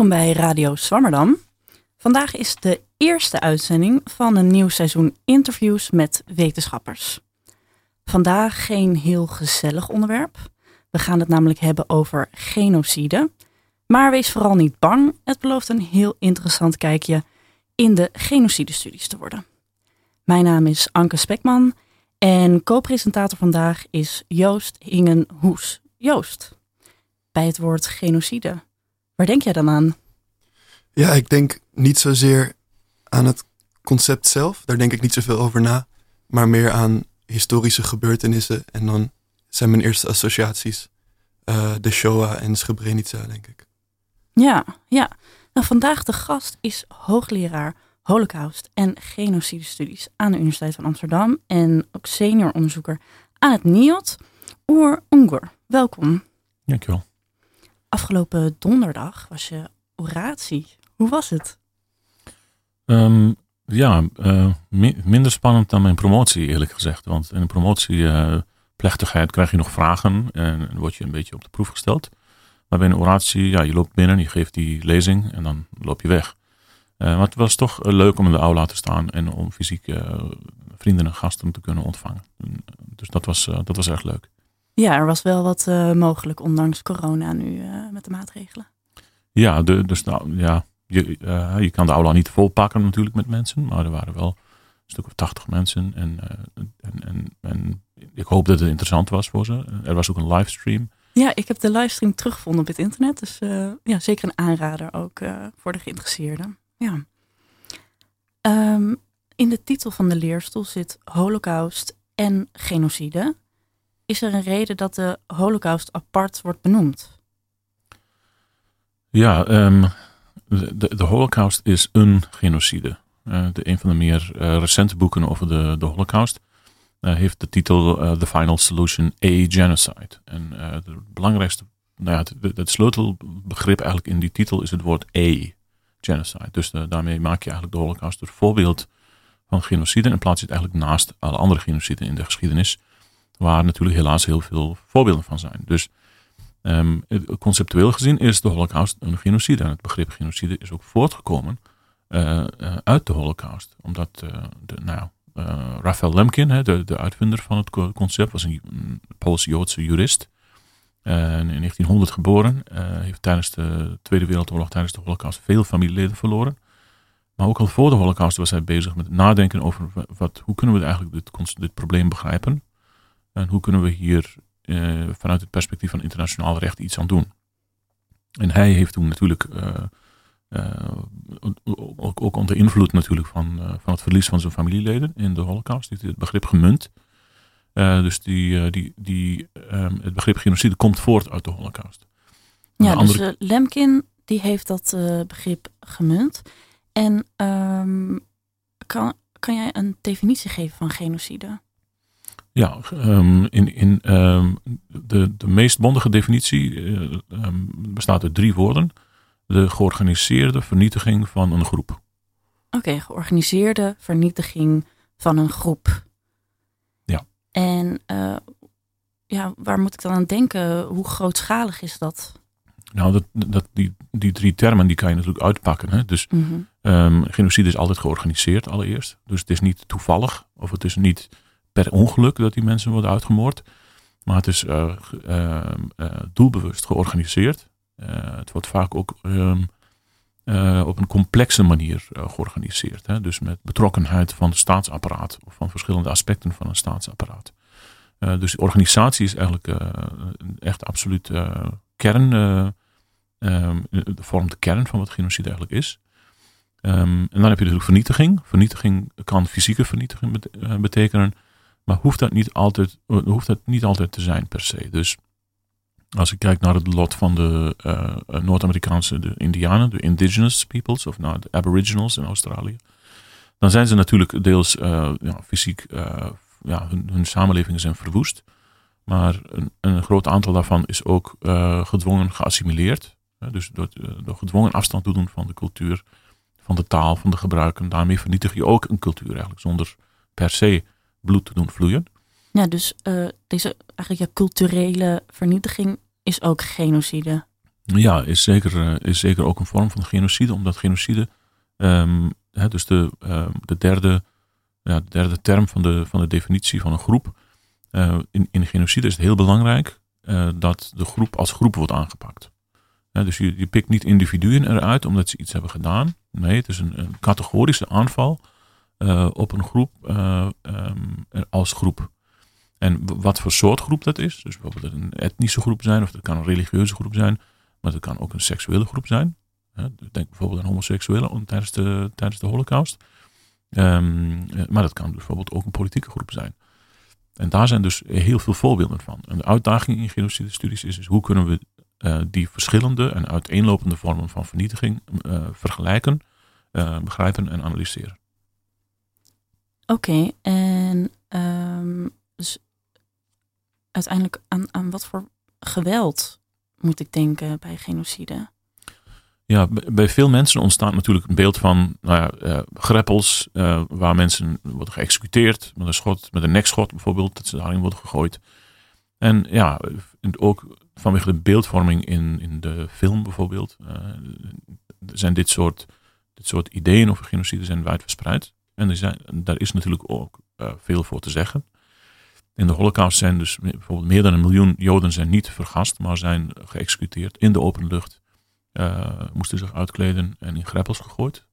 Welkom bij Radio Swammerdam. Vandaag is de eerste uitzending van een nieuw seizoen interviews met wetenschappers. Vandaag geen heel gezellig onderwerp. We gaan het namelijk hebben over genocide. Maar wees vooral niet bang, het belooft een heel interessant kijkje in de genocidestudies te worden. Mijn naam is Anke Spekman en co-presentator vandaag is Joost Hingen-Hoes. Joost, bij het woord genocide, waar denk jij dan aan? Ja, ik denk niet zozeer aan het concept zelf, daar denk ik niet zoveel over na, maar meer aan historische gebeurtenissen. En dan zijn mijn eerste associaties uh, de Shoah en Srebrenica, denk ik. Ja, ja. Nou, vandaag de gast is hoogleraar Holocaust en genocide studies aan de Universiteit van Amsterdam en ook senior onderzoeker aan het NIOT, Oer Ungur. Welkom. Dankjewel. Afgelopen donderdag was je oratie. Hoe was het? Um, ja, uh, minder spannend dan mijn promotie eerlijk gezegd. Want in een promotieplechtigheid uh, krijg je nog vragen en word je een beetje op de proef gesteld. Maar bij een oratie, ja, je loopt binnen, je geeft die lezing en dan loop je weg. Uh, maar het was toch leuk om in de aula te staan en om fysiek vrienden en gasten te kunnen ontvangen. Dus dat was, dat was echt leuk. Ja, er was wel wat mogelijk, ondanks corona nu met de maatregelen. Ja, de, dus nou, ja, je, uh, je kan de aula niet volpakken natuurlijk met mensen, maar er waren wel een stuk of tachtig mensen. En, uh, en, en, en, ik hoop dat het interessant was voor ze. Er was ook een livestream. Ja, ik heb de livestream teruggevonden op het internet. Dus uh, ja, zeker een aanrader ook voor de geïnteresseerden. Ja. Um, in de titel van de leerstoel zit Holocaust en genocide. Is er een reden dat de Holocaust apart wordt benoemd? Ja, um, de, de Holocaust is een genocide. Uh, de, een van de meer uh, recente boeken over de, de Holocaust uh, heeft de titel The Final Solution A Genocide. En het belangrijkste, nou ja, het, het, sleutelbegrip eigenlijk in die titel is het woord A genocide. Dus daarmee maak je eigenlijk de Holocaust het voorbeeld van genocide en plaats je het eigenlijk naast alle andere genociden in de geschiedenis, waar natuurlijk helaas heel veel voorbeelden van zijn. Dus Um, conceptueel gezien is de Holocaust een genocide. En het begrip genocide is ook voortgekomen uh, uh, uit de Holocaust. Omdat uh, de, nou, Raphael Lemkin, de, de uitvinder van het concept, was een, een Pools-Joodse jurist. in 1900 geboren. heeft tijdens de Tweede Wereldoorlog, tijdens de Holocaust, veel familieleden verloren. Maar ook al voor de Holocaust was hij bezig met nadenken over wat, hoe kunnen we eigenlijk dit, dit probleem begrijpen. En hoe kunnen we hier uh, vanuit het perspectief van internationaal recht iets aan doen. En hij heeft toen natuurlijk, uh, uh, ook, ook, onder invloed natuurlijk van, van het verlies van zijn familieleden in de holocaust, heeft het begrip gemunt. dus die, die, die, um, het begrip genocide komt voort uit de holocaust. Ja, dus Lemkin die heeft dat begrip gemunt. En um, kan, kan jij een definitie geven van genocide? Ja, um, in, in um, de, de meest bondige definitie uh, um, bestaat uit drie woorden. De georganiseerde vernietiging van een groep. Oké, okay, georganiseerde vernietiging van een groep. Ja. En uh, ja, waar moet ik dan aan denken? Hoe grootschalig is dat? Nou, dat, dat, die, die drie termen die kan je natuurlijk uitpakken. Hè? Dus mm -hmm. genocide is altijd georganiseerd allereerst. Dus het is niet toevallig of het is niet per ongeluk dat die mensen worden uitgemoord. Maar het is uh, uh, uh, doelbewust georganiseerd. het wordt vaak ook ehm, op een complexe manier georganiseerd. Hè? Dus met betrokkenheid van het staatsapparaat of van verschillende aspecten van een staatsapparaat. dus organisatie is eigenlijk echt absoluut kern, um, vormt de kern van wat genocide eigenlijk is. Um, en dan heb je natuurlijk vernietiging. Vernietiging kan fysieke vernietiging betekenen. Maar hoeft dat niet altijd, hoeft dat niet altijd te zijn per se. Dus als ik kijk naar het lot van de uh, Noord-Amerikaanse de Indianen, de indigenous peoples, of nou, de aboriginals in Australië, dan zijn ze natuurlijk deels ja, fysiek, ja, hun, hun, samenlevingen zijn verwoest. Maar een, een, groot aantal daarvan is ook gedwongen geassimileerd. dus door, door gedwongen afstand te doen van de cultuur, van de taal, van de gebruiken. Daarmee vernietig je ook een cultuur eigenlijk, zonder per se bloed te doen vloeien. Ja, dus uh, deze eigenlijk ja, culturele vernietiging is ook genocide. Ja, is zeker, is zeker ook een vorm van genocide, omdat genocide, um, hè, dus de, um, de, derde, ja, de derde term van de, van de definitie van een groep. Uh, in, in genocide is het heel belangrijk uh, dat de groep als groep wordt aangepakt. dus je, je pikt niet individuen eruit omdat ze iets hebben gedaan. Nee, het is een, een categorische aanval uh, op een groep um, als groep. En wat voor soort groep dat is, dus bijvoorbeeld een etnische groep zijn, of dat kan een religieuze groep zijn, maar dat kan ook een seksuele groep zijn. Denk bijvoorbeeld aan homoseksuelen tijdens de, tijdens de holocaust. Um, maar dat kan bijvoorbeeld ook een politieke groep zijn. En daar zijn dus heel veel voorbeelden van. En de uitdaging in genocide studies is, is hoe kunnen we die verschillende en uiteenlopende vormen van vernietiging uh, vergelijken, begrijpen en analyseren. Oké, en dus uiteindelijk aan, aan wat voor geweld moet ik denken bij genocide? Ja, bij veel mensen ontstaat natuurlijk een beeld van nou ja, uh, greppels uh, waar mensen worden geëxecuteerd met een schot, met een nekschot bijvoorbeeld, dat ze daarin worden gegooid. En ja, ook vanwege de beeldvorming in, in de film bijvoorbeeld, uh, zijn dit soort, dit soort ideeën over genocide zijn wijd verspreid. En er zijn, daar is natuurlijk ook veel voor te zeggen. In de holocaust zijn dus bijvoorbeeld meer dan een miljoen Joden zijn niet vergast, maar zijn geëxecuteerd in de open lucht. Uh, moesten zich uitkleden en in greppels gegooid.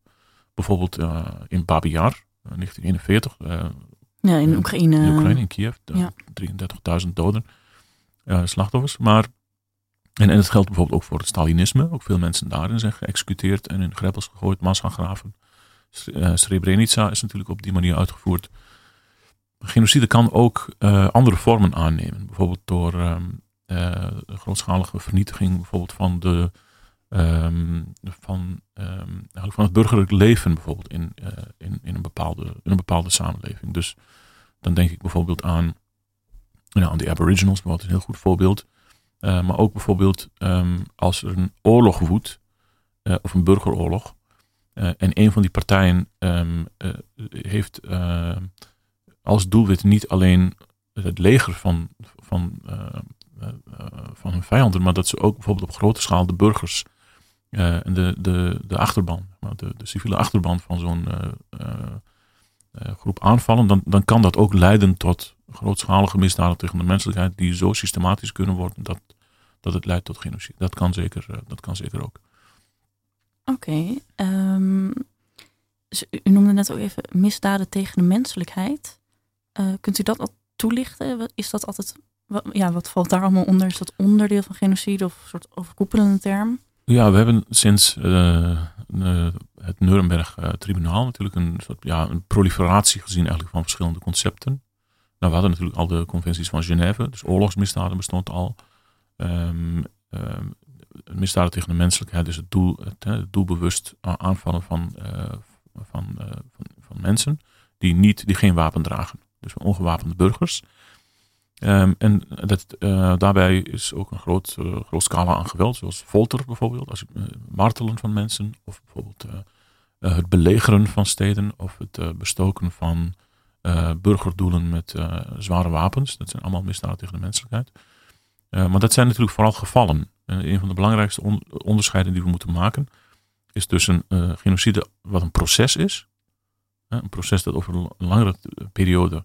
Bijvoorbeeld uh, in Babi Yar, 1941. Uh, ja, in Oekraïne. In Oekraïne, in Kiev. Ja. 33.000 doden, slachtoffers. Maar, en, en het geldt bijvoorbeeld ook voor het Stalinisme. Ook veel mensen daarin zijn geëxecuteerd en in greppels gegooid, massagraven. Srebrenica is natuurlijk op die manier uitgevoerd. Genocide kan ook uh, andere vormen aannemen. Bijvoorbeeld door um, uh, grootschalige vernietiging bijvoorbeeld van, de, um, van, um, van het burgerlijk leven bijvoorbeeld in, in, in, een bepaalde, een bepaalde samenleving. Dus dan denk ik bijvoorbeeld aan, nou, aan de Aboriginals, bijvoorbeeld een heel goed voorbeeld. maar ook bijvoorbeeld als er een oorlog woedt, of een burgeroorlog, en een van die partijen heeft als doelwit niet alleen het leger van, van, uh, van hun vijanden, maar dat ze ook bijvoorbeeld op grote schaal de burgers en de, de, de achterban, de, de civiele achterban van zo'n groep aanvallen, dan, dan kan dat ook leiden tot grootschalige misdaden tegen de menselijkheid die zo systematisch kunnen worden dat, dat het leidt tot genocide. Dat kan zeker, dat kan zeker ook. Oké, um, dus u noemde net ook even misdaden tegen de menselijkheid. Uh, kunt u dat al toelichten? Is dat altijd, wat, ja, wat valt daar allemaal onder? Is dat onderdeel van genocide of een soort overkoepelende term? Ja, we hebben sinds uh, uh, het Nuremberg-tribunaal natuurlijk een soort ja, een proliferatie gezien eigenlijk van verschillende concepten. Nou, we hadden natuurlijk al de conventies van Genève, dus oorlogsmisdaden bestond al. Um, misdaden tegen de menselijkheid, dus het, doel, het, doelbewust aanvallen van, van, van, van mensen die, niet, die geen wapen dragen dus ongewapende burgers. Um, en dat, uh, daarbij is ook een groot, groot scala aan geweld, zoals folter bijvoorbeeld, als, martelen van mensen, of bijvoorbeeld het belegeren van steden, of het bestoken van burgerdoelen met zware wapens. Dat zijn allemaal misdaden tegen de menselijkheid. maar dat zijn natuurlijk vooral gevallen. En een van de belangrijkste on onderscheiden die we moeten maken, is tussen genocide, wat een proces is, een proces dat over een langere periode,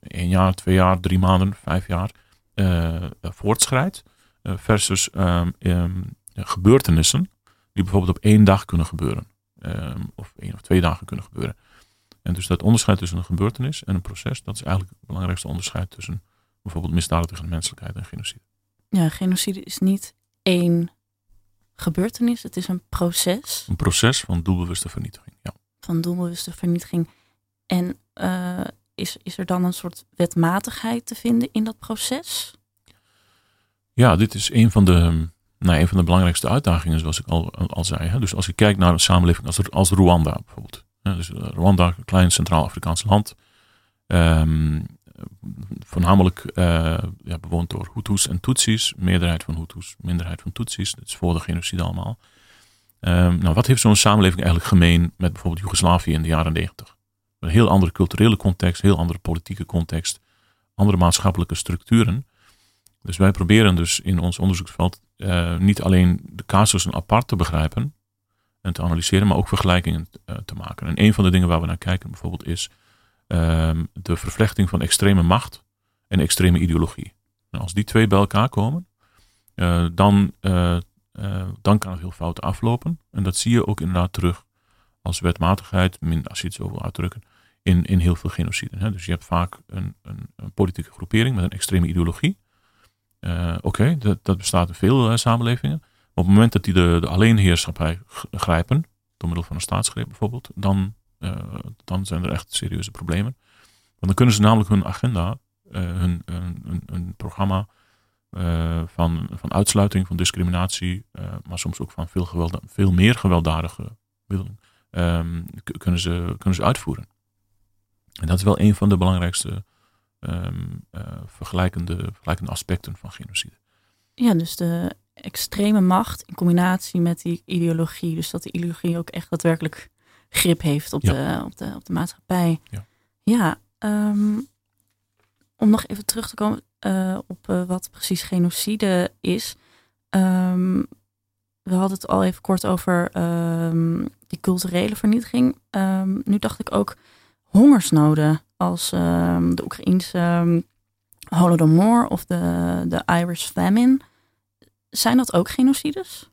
één jaar, twee jaar, drie maanden, vijf jaar, uh, voortschrijdt. Uh, versus um, um, gebeurtenissen die bijvoorbeeld op één dag kunnen gebeuren. Um, of één of twee dagen kunnen gebeuren. En dus dat onderscheid tussen een gebeurtenis en een proces, dat is eigenlijk het belangrijkste onderscheid tussen bijvoorbeeld misdaden tegen de menselijkheid en genocide. Ja, genocide is niet één gebeurtenis, het is een proces. Een proces van doelbewuste vernietiging, ja van doelbewuste vernietiging. En uh, is, is er dan een soort wetmatigheid te vinden in dat proces? Ja, dit is een van de, nou, een van de belangrijkste uitdagingen, zoals ik al, al zei. Hè. Dus als je kijkt naar een samenleving als, als Rwanda bijvoorbeeld. Dus eh, Rwanda, een klein Centraal-Afrikaans land. Um, voornamelijk uh, ja, bewoond door Hutus en Tutsis. Meerderheid van Hutus, minderheid van Tutsis. Dat is voor de genocide allemaal. Um, nou, wat heeft zo'n samenleving eigenlijk gemeen met bijvoorbeeld Joegoslavië in de jaren negentig? Een heel andere culturele context, heel andere politieke context, andere maatschappelijke structuren. Dus wij proberen dus in ons onderzoeksveld uh, niet alleen de casussen apart te begrijpen en te analyseren, maar ook vergelijkingen uh, te maken. En een van de dingen waar we naar kijken bijvoorbeeld is uh, de vervlechting van extreme macht en extreme ideologie. Nou, als die twee bij elkaar komen, uh, dan, dan kan het heel fout aflopen. En dat zie je ook inderdaad terug als wetmatigheid, als je het zo wil uitdrukken, in, in heel veel genociden. Hè. Dus je hebt vaak een, een, politieke groepering met een extreme ideologie. Oké, dat, dat, bestaat in veel samenlevingen. Maar op het moment dat die de, de alleenheerschappij grijpen, door middel van een staatsgreep bijvoorbeeld, dan, uh, dan zijn er echt serieuze problemen. Want dan kunnen ze namelijk hun agenda, hun, hun, programma van, van uitsluiting, van discriminatie, maar soms ook van veel, geweld, veel meer gewelddadige middelen, um, kunnen, ze, kunnen ze uitvoeren. En dat is wel een van de belangrijkste uh, vergelijkende, vergelijkende aspecten van genocide. Ja, dus de extreme macht in combinatie met die ideologie. Dus dat de ideologie ook echt daadwerkelijk grip heeft op, de, op, de, op de maatschappij. Ja, ja um, om nog even terug te komen uh, op uh, wat precies genocide is. Um, we hadden het al even kort over die culturele vernietiging. nu dacht ik ook hongersnoden als de Oekraïnse um, Holodomor of de, de Irish Famine. Zijn dat ook genocides?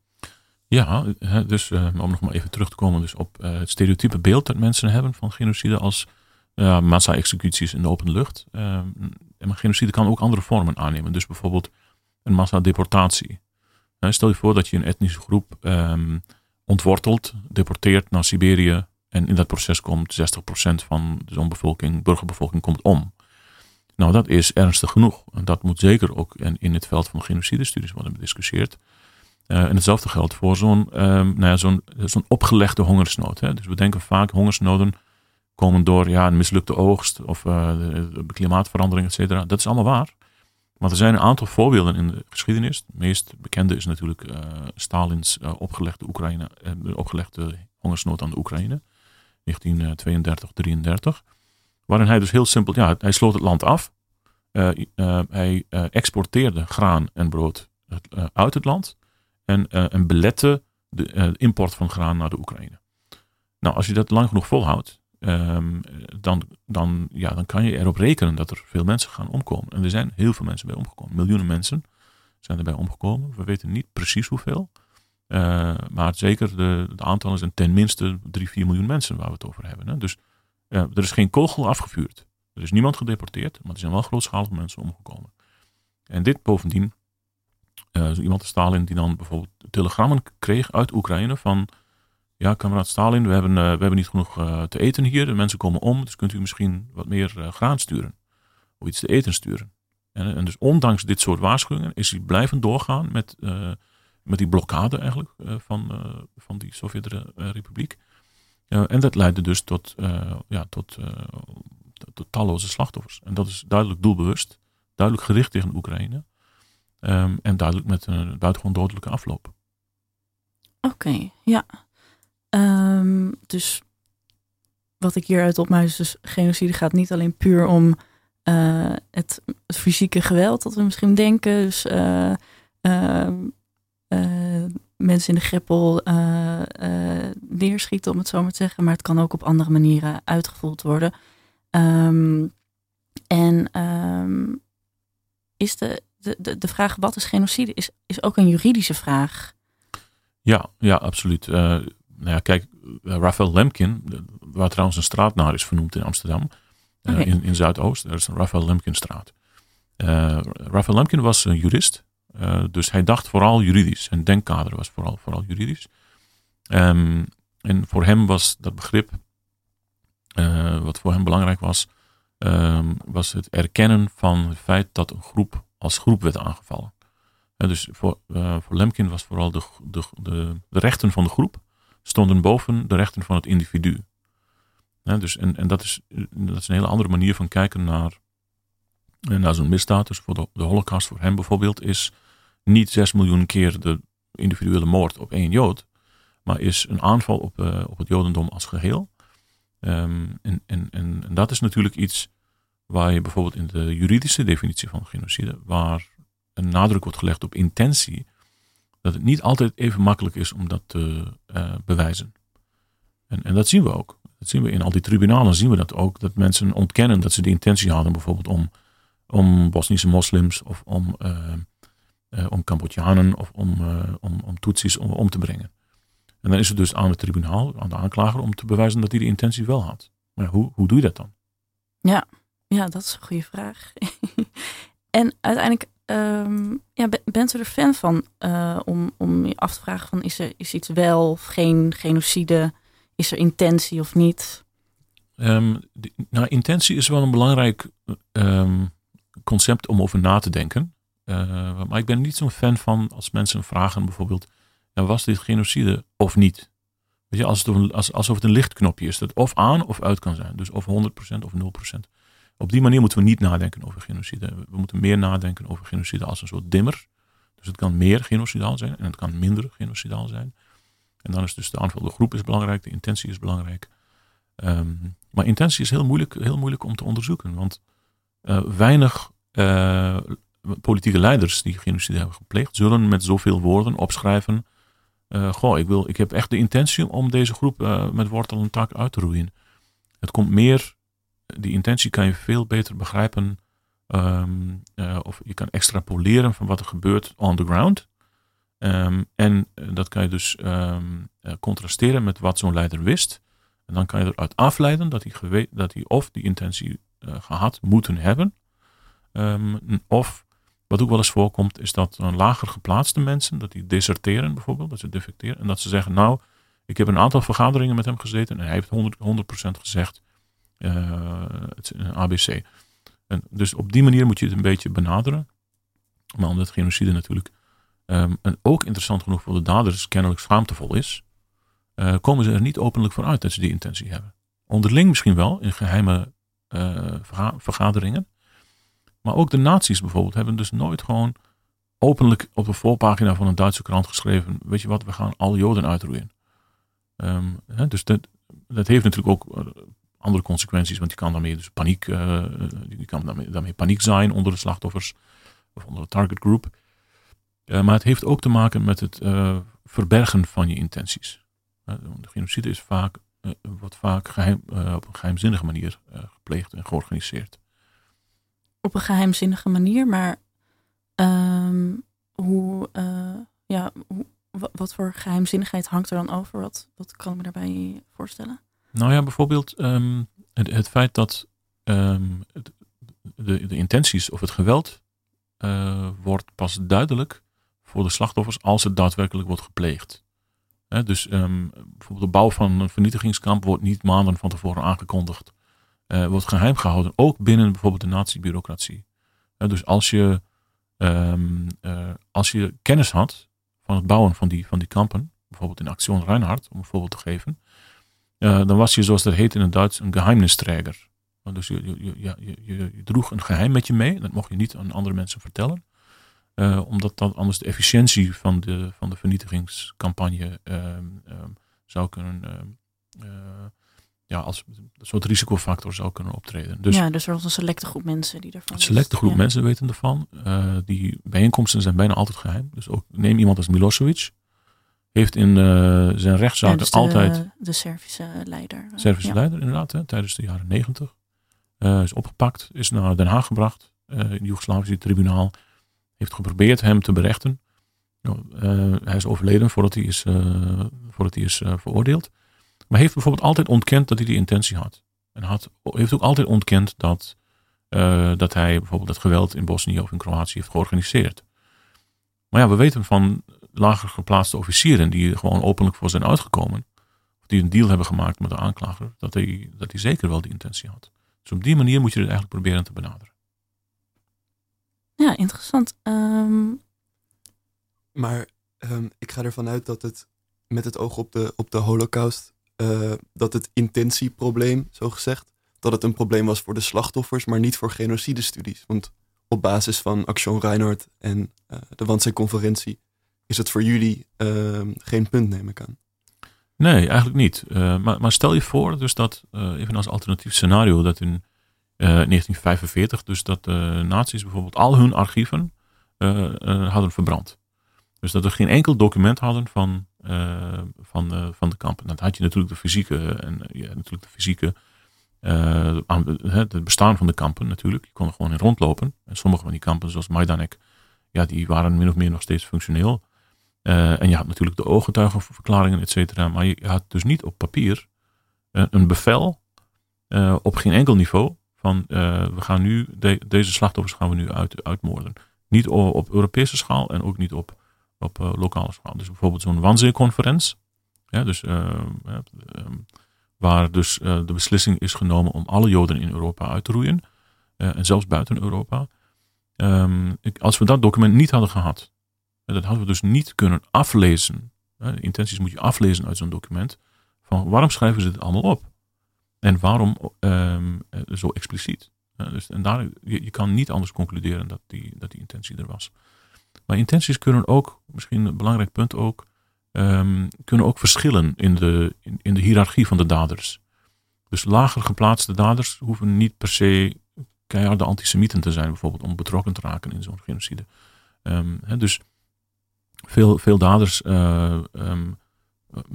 Ja, dus uh, om nog maar even terug te komen dus op uh, het stereotype beeld dat mensen hebben van genocide als uh, massa-executies in de open lucht. Uh, genocide kan ook andere vormen aannemen. Dus bijvoorbeeld een massa-deportatie. stel je voor dat je een etnische groep um, ontwortelt, deporteert naar Siberië, en in dat proces komt 60% van zo'n bevolking, burgerbevolking, komt om. Nou, dat is ernstig genoeg. En dat moet zeker ook in het veld van genocidestudies worden bediscussieerd. Uh, en hetzelfde geldt voor zo'n um, nou ja, zo'n opgelegde hongersnood. Hè. Dus we denken vaak hongersnoden komen door ja, een mislukte oogst of de klimaatverandering, et cetera. Dat is allemaal waar. Maar er zijn een aantal voorbeelden in de geschiedenis. Het meest bekende is natuurlijk uh, Stalins opgelegde, Oekraïne, opgelegde hongersnood aan de Oekraïne. 1932, 33. Waarin hij dus heel simpel, ja, hij sloot het land af. Hij exporteerde graan en brood uit het land. En, en belette de import van graan naar de Oekraïne. Nou, als je dat lang genoeg volhoudt, um, dan, dan, ja, dan kan je erop rekenen dat er veel mensen gaan omkomen. En er zijn heel veel mensen bij omgekomen. Miljoenen mensen zijn erbij omgekomen. We weten niet precies hoeveel. Uh, maar zeker de, de aantallen zijn ten minste 3, 4 miljoen mensen waar we het over hebben. Hè. Dus uh, er is geen kogel afgevuurd. Er is niemand gedeporteerd, maar er zijn wel grootschalige mensen omgekomen. En dit bovendien, uh, zo iemand de Stalin die dan bijvoorbeeld telegrammen kreeg uit Oekraïne van... Ja, kameraad Stalin, we hebben, we hebben niet genoeg te eten hier. De mensen komen om, dus kunt u misschien wat meer graan sturen. Of iets te eten sturen. En, dus ondanks dit soort waarschuwingen is hij blijven doorgaan met met die blokkade eigenlijk van, van die Sovjet-Republiek. En dat leidde dus tot, ja, tot, tot, talloze slachtoffers. En dat is duidelijk doelbewust, duidelijk gericht tegen Oekraïne. Um, en duidelijk met een buitengewoon dodelijke afloop. Oké, ja. Um, dus wat ik hieruit opmaak is dus genocide gaat niet alleen puur om het, het, fysieke geweld dat we misschien denken. Dus uh, uh, mensen in de greppel neerschieten, om het zo maar te zeggen. Maar het kan ook op andere manieren uitgevoerd worden. En is de, de, de vraag wat is genocide, is, is ook een juridische vraag. Ja, ja absoluut. nou ja, kijk, Raphael Lemkin, waar trouwens een straat naar is vernoemd in Amsterdam, okay. in, in Zuidoost, er is een Raphael Lemkin-straat. Raphael Lemkin was een jurist uh, dus hij dacht vooral juridisch. Zijn denkkader was vooral, vooral juridisch. Um, en voor hem was dat begrip, uh, wat voor hem belangrijk was, um, was het erkennen van het feit dat een groep als groep werd aangevallen. Dus voor, voor Lemkin was vooral de, de, de, de, rechten van de groep stonden boven de rechten van het individu. dus, en en dat, is, dat is een hele andere manier van kijken naar, naar zo'n misdaad. Dus voor de, de holocaust voor hem bijvoorbeeld is niet 6 miljoen keer de individuele moord op één Jood, maar is een aanval op, op het Jodendom als geheel. Um, en, en, en, dat is natuurlijk iets waar je bijvoorbeeld in de juridische definitie van genocide, waar een nadruk wordt gelegd op intentie, dat het niet altijd even makkelijk is om dat te uh, bewijzen. En, en dat zien we ook. Dat zien we in al die tribunalen zien we dat ook. Dat mensen ontkennen dat ze de intentie hadden bijvoorbeeld om, om Bosnische moslims of om, uh, om Cambodjanen of om, om, om Tutsis om, om te brengen. En dan is het dus aan het tribunaal, aan de aanklager, om te bewijzen dat hij de intentie wel had. Maar hoe, hoe doe je dat dan? Ja, ja dat is een goede vraag. en uiteindelijk, um, ja, bent u er fan van uh, om, om je af te vragen van is er is iets wel of geen genocide? Is er intentie of niet? Um, nou, intentie is wel een belangrijk um, concept om over na te denken. Uh, maar ik ben niet zo'n fan van als mensen vragen bijvoorbeeld was dit genocide of niet? Weet je, als het als, alsof het een lichtknopje is, dat of aan of uit kan zijn. Dus of 100% of 0%. Op die manier moeten we niet nadenken over genocide. We moeten meer nadenken over genocide als een soort dimmer. Dus het kan meer genocidaal zijn en het kan minder genocidaal zijn. En dan is dus de aanvullende groep is belangrijk, de intentie is belangrijk. Um, maar intentie is heel moeilijk, heel moeilijk om te onderzoeken. Want uh, weinig uh, politieke leiders die genocide hebben gepleegd, zullen met zoveel woorden opschrijven uh, goh, ik, wil, ik heb echt de intentie om deze groep met wortel en tak uit te roeien. Het komt meer, die intentie kan je veel beter begrijpen. Um, uh, of je kan extrapoleren van wat er gebeurt on the ground. Um, en dat kan je dus um, contrasteren met wat zo'n leider wist. En dan kan je eruit afleiden dat hij, dat hij of die intentie gehad moeten hebben. of wat ook wel eens voorkomt, is dat een lager geplaatste mensen, dat die deserteren bijvoorbeeld, dat ze defecteren. En dat ze zeggen, nou, ik heb een aantal vergaderingen met hem gezeten en hij heeft 100%, 100 gezegd, het is een ABC. En dus op die manier moet je het een beetje benaderen. Maar omdat genocide natuurlijk um, en ook interessant genoeg voor de daders kennelijk schaamtevol is, uh, komen ze er niet openlijk voor uit dat ze die intentie hebben. Onderling misschien wel, in geheime uh, vergaderingen. Maar ook de nazi's bijvoorbeeld hebben dus nooit gewoon openlijk op de voorpagina van een Duitse krant geschreven: Weet je wat, we gaan alle Joden uitroeien. Um, hè, dus dat, dat heeft natuurlijk ook eh, andere consequenties, want je kan daarmee dus paniek, uh, je kan daarmee, daarmee, paniek zijn onder de slachtoffers of onder de target group. Uh, maar het heeft ook te maken met het uh, verbergen van je intenties. de genocide is vaak, wordt vaak geheim, op een geheimzinnige manier gepleegd en georganiseerd op een geheimzinnige manier. Maar um, hoe, ja, wat voor geheimzinnigheid hangt er dan over? Wat, wat kan ik me daarbij voorstellen? Nou ja, bijvoorbeeld um, het, het, feit dat um, de, de intenties of het geweld uh, wordt pas duidelijk voor de slachtoffers als het daadwerkelijk wordt gepleegd. Dus bijvoorbeeld de bouw van een vernietigingskamp wordt niet maanden van tevoren aangekondigd uh, wordt geheim gehouden. Ook binnen bijvoorbeeld de nazi-bureaucratie. Uh, dus als je, uh, als je kennis had van het bouwen van die, van die kampen, bijvoorbeeld in Actie Reinhardt, om een voorbeeld te geven, dan was je, zoals dat heet in het Duits, een geheimnisträger. Dus je, je, je, droeg een geheim met je mee, dat mocht je niet aan andere mensen vertellen. omdat dat anders de efficiëntie van de, van de vernietigingscampagne ehm, ehm, zou kunnen ja, als een soort risicofactor zou kunnen optreden. Dus, ja, dus er was een selecte groep mensen die ervan Een selecte groep mensen weten ervan. Uh, die bijeenkomsten zijn bijna altijd geheim. Dus ook neem iemand als Milosevic. Heeft in uh, zijn rechtszaken dus altijd... De Servische leider. Servische ja. leider, inderdaad. Hè, tijdens de jaren negentig. Uh, is opgepakt. Is naar Den Haag gebracht. in het Joegoslavische tribunaal. Heeft geprobeerd hem te berechten. hij is overleden voordat hij is, voordat hij is veroordeeld. Maar heeft bijvoorbeeld altijd ontkend dat hij die intentie had. En had, heeft ook altijd ontkend dat, uh, dat hij bijvoorbeeld het geweld in Bosnië of in Kroatië heeft georganiseerd. Maar ja, we weten van lager geplaatste officieren die gewoon openlijk voor zijn uitgekomen. Of die een deal hebben gemaakt met de aanklager. Dat hij, dat hij zeker wel die intentie had. Dus op die manier moet je het eigenlijk proberen te benaderen. Ja, interessant. Um... Maar um, ik ga ervan uit dat het met het oog op de, op de holocaust uh, dat het intentieprobleem, zo gezegd, dat het een probleem was voor de slachtoffers, maar niet voor genocidestudies. Want op basis van Action Reinhardt en uh, de Wannsee-conferentie is het voor jullie uh, geen punt, neem ik aan. Nee, eigenlijk niet. maar, maar, stel je voor, dus dat, even als alternatief scenario, dat in 1945, dus dat de nazi's bijvoorbeeld al hun archieven hadden verbrand. Dus dat we geen enkel document hadden van, van, van de kampen. Dan had je natuurlijk de fysieke, en, ja, natuurlijk de fysieke het bestaan van de kampen natuurlijk. Je kon er gewoon in rondlopen. En sommige van die kampen, zoals Majdanek, ja, die waren min of meer nog steeds functioneel. En je had natuurlijk de ooggetuigenverklaringen, et cetera. Maar je had dus niet op papier een bevel op geen enkel niveau van we gaan nu, deze slachtoffers gaan we nu uit, uitmoorden. Niet op Europese schaal en ook niet op, op lokale schaal. Dus bijvoorbeeld zo'n Wannsee-conferentie. Ja, dus, uh, waar dus de beslissing is genomen om alle Joden in Europa uit te roeien. en zelfs buiten Europa. Um, als we dat document niet hadden gehad. Dat hadden we dus niet kunnen aflezen. intenties moet je aflezen uit zo'n document. Van waarom schrijven ze dit allemaal op? En waarom um, zo expliciet? dus, en daar, je, kan niet anders concluderen dat die, dat die intentie er was. Maar intenties kunnen ook, misschien een belangrijk punt ook, um, kunnen ook verschillen in de, in, de hiërarchie van de daders. Dus lager geplaatste daders hoeven niet per se keiharde antisemieten te zijn, bijvoorbeeld, om betrokken te raken in zo'n genocide. Um, dus veel, veel daders uh,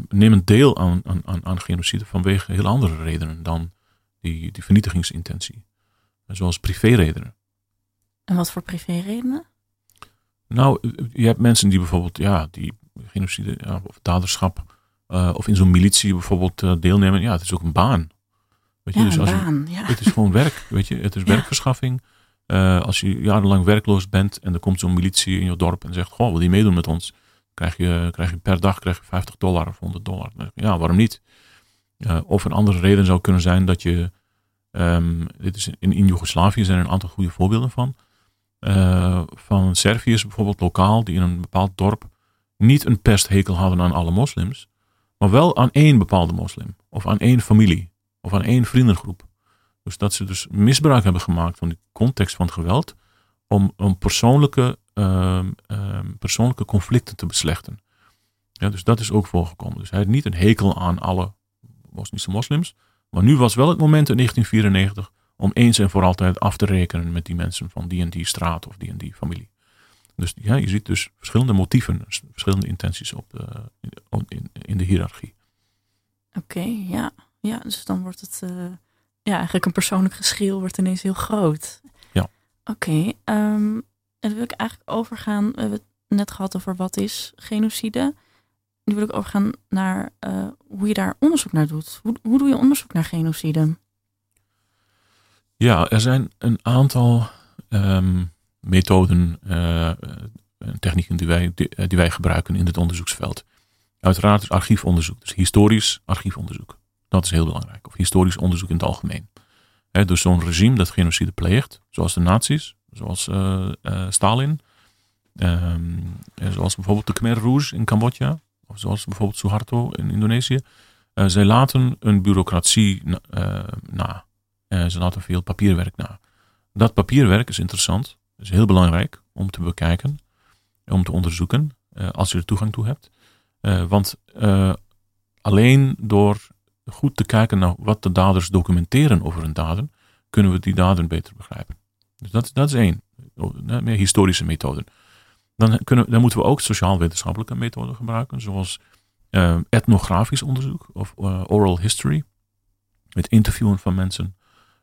nemen deel aan, aan, aan genocide vanwege heel andere redenen dan die, die vernietigingsintentie. Zoals privéredenen. En wat voor privéredenen? Nou, je hebt mensen die bijvoorbeeld, ja, die genocide ja, of daderschap uh, of in zo'n militie bijvoorbeeld uh, deelnemen. Ja, het is ook een baan. Weet je, ja, dus als baan, je, ja. Het is gewoon werk, weet je. Het is werkverschaffing. Uh, als je jarenlang werkloos bent en er komt zo'n militie in je dorp en zegt, goh, wil je meedoen met ons? krijg je, krijg je per dag krijg je 50 dollar of 100 dollar. Ja, waarom niet? Uh, of een andere reden zou kunnen zijn dat je, um, dit is in, in Joegoslavië zijn er een aantal goede voorbeelden van, uh, van Serviërs bijvoorbeeld lokaal, die in een bepaald dorp niet een pesthekel hadden aan alle moslims, maar wel aan één bepaalde moslim, of aan één familie, of aan één vriendengroep. Dus dat ze dus misbruik hebben gemaakt van die context van geweld, om, om persoonlijke Ehm, ehm, persoonlijke conflicten te beslechten. Ja, dus dat is ook voorgekomen. Dus hij had niet een hekel aan alle Bosnische moslims. Maar nu was wel het moment in 1994 om eens en voor altijd af te rekenen met die mensen van die en die straat of die en die familie. Dus ja, je ziet dus verschillende motieven, verschillende intenties op de, in, in de hiërarchie. Oké, ja. ja. Dus dan wordt het, uh, ja, eigenlijk een persoonlijk geschil wordt ineens heel groot. Ja. Oké, ehm, en dan wil ik eigenlijk overgaan. We hebben het net gehad over wat is genocide. Nu wil ik overgaan naar uh, hoe je daar onderzoek naar doet. Hoe, hoe doe je onderzoek naar genocide? Ja, er zijn een aantal um, methoden uh, en technieken die wij, die, die, wij gebruiken in het onderzoeksveld. Uiteraard is archiefonderzoek, dus historisch archiefonderzoek. Dat is heel belangrijk. Of historisch onderzoek in het algemeen. He, dus zo'n regime dat genocide pleegt, zoals de nazi's, zoals uh, uh, Stalin. Um, zoals bijvoorbeeld de Khmer Rouge in Cambodja. Of zoals bijvoorbeeld Suharto in Indonesië. Zij laten een bureaucratie na. ze laten veel papierwerk na. Dat papierwerk is interessant. is heel belangrijk om te bekijken. Om te onderzoeken. als je er toegang toe hebt. want alleen door goed te kijken naar wat de daders documenteren over hun daden, kunnen we die daden beter begrijpen. Dus dat, dat is één. Meer historische methoden. Dan, kunnen, dan moeten we ook sociaal-wetenschappelijke methoden gebruiken, zoals uh, etnografisch onderzoek of uh, oral history. Het interviewen van mensen.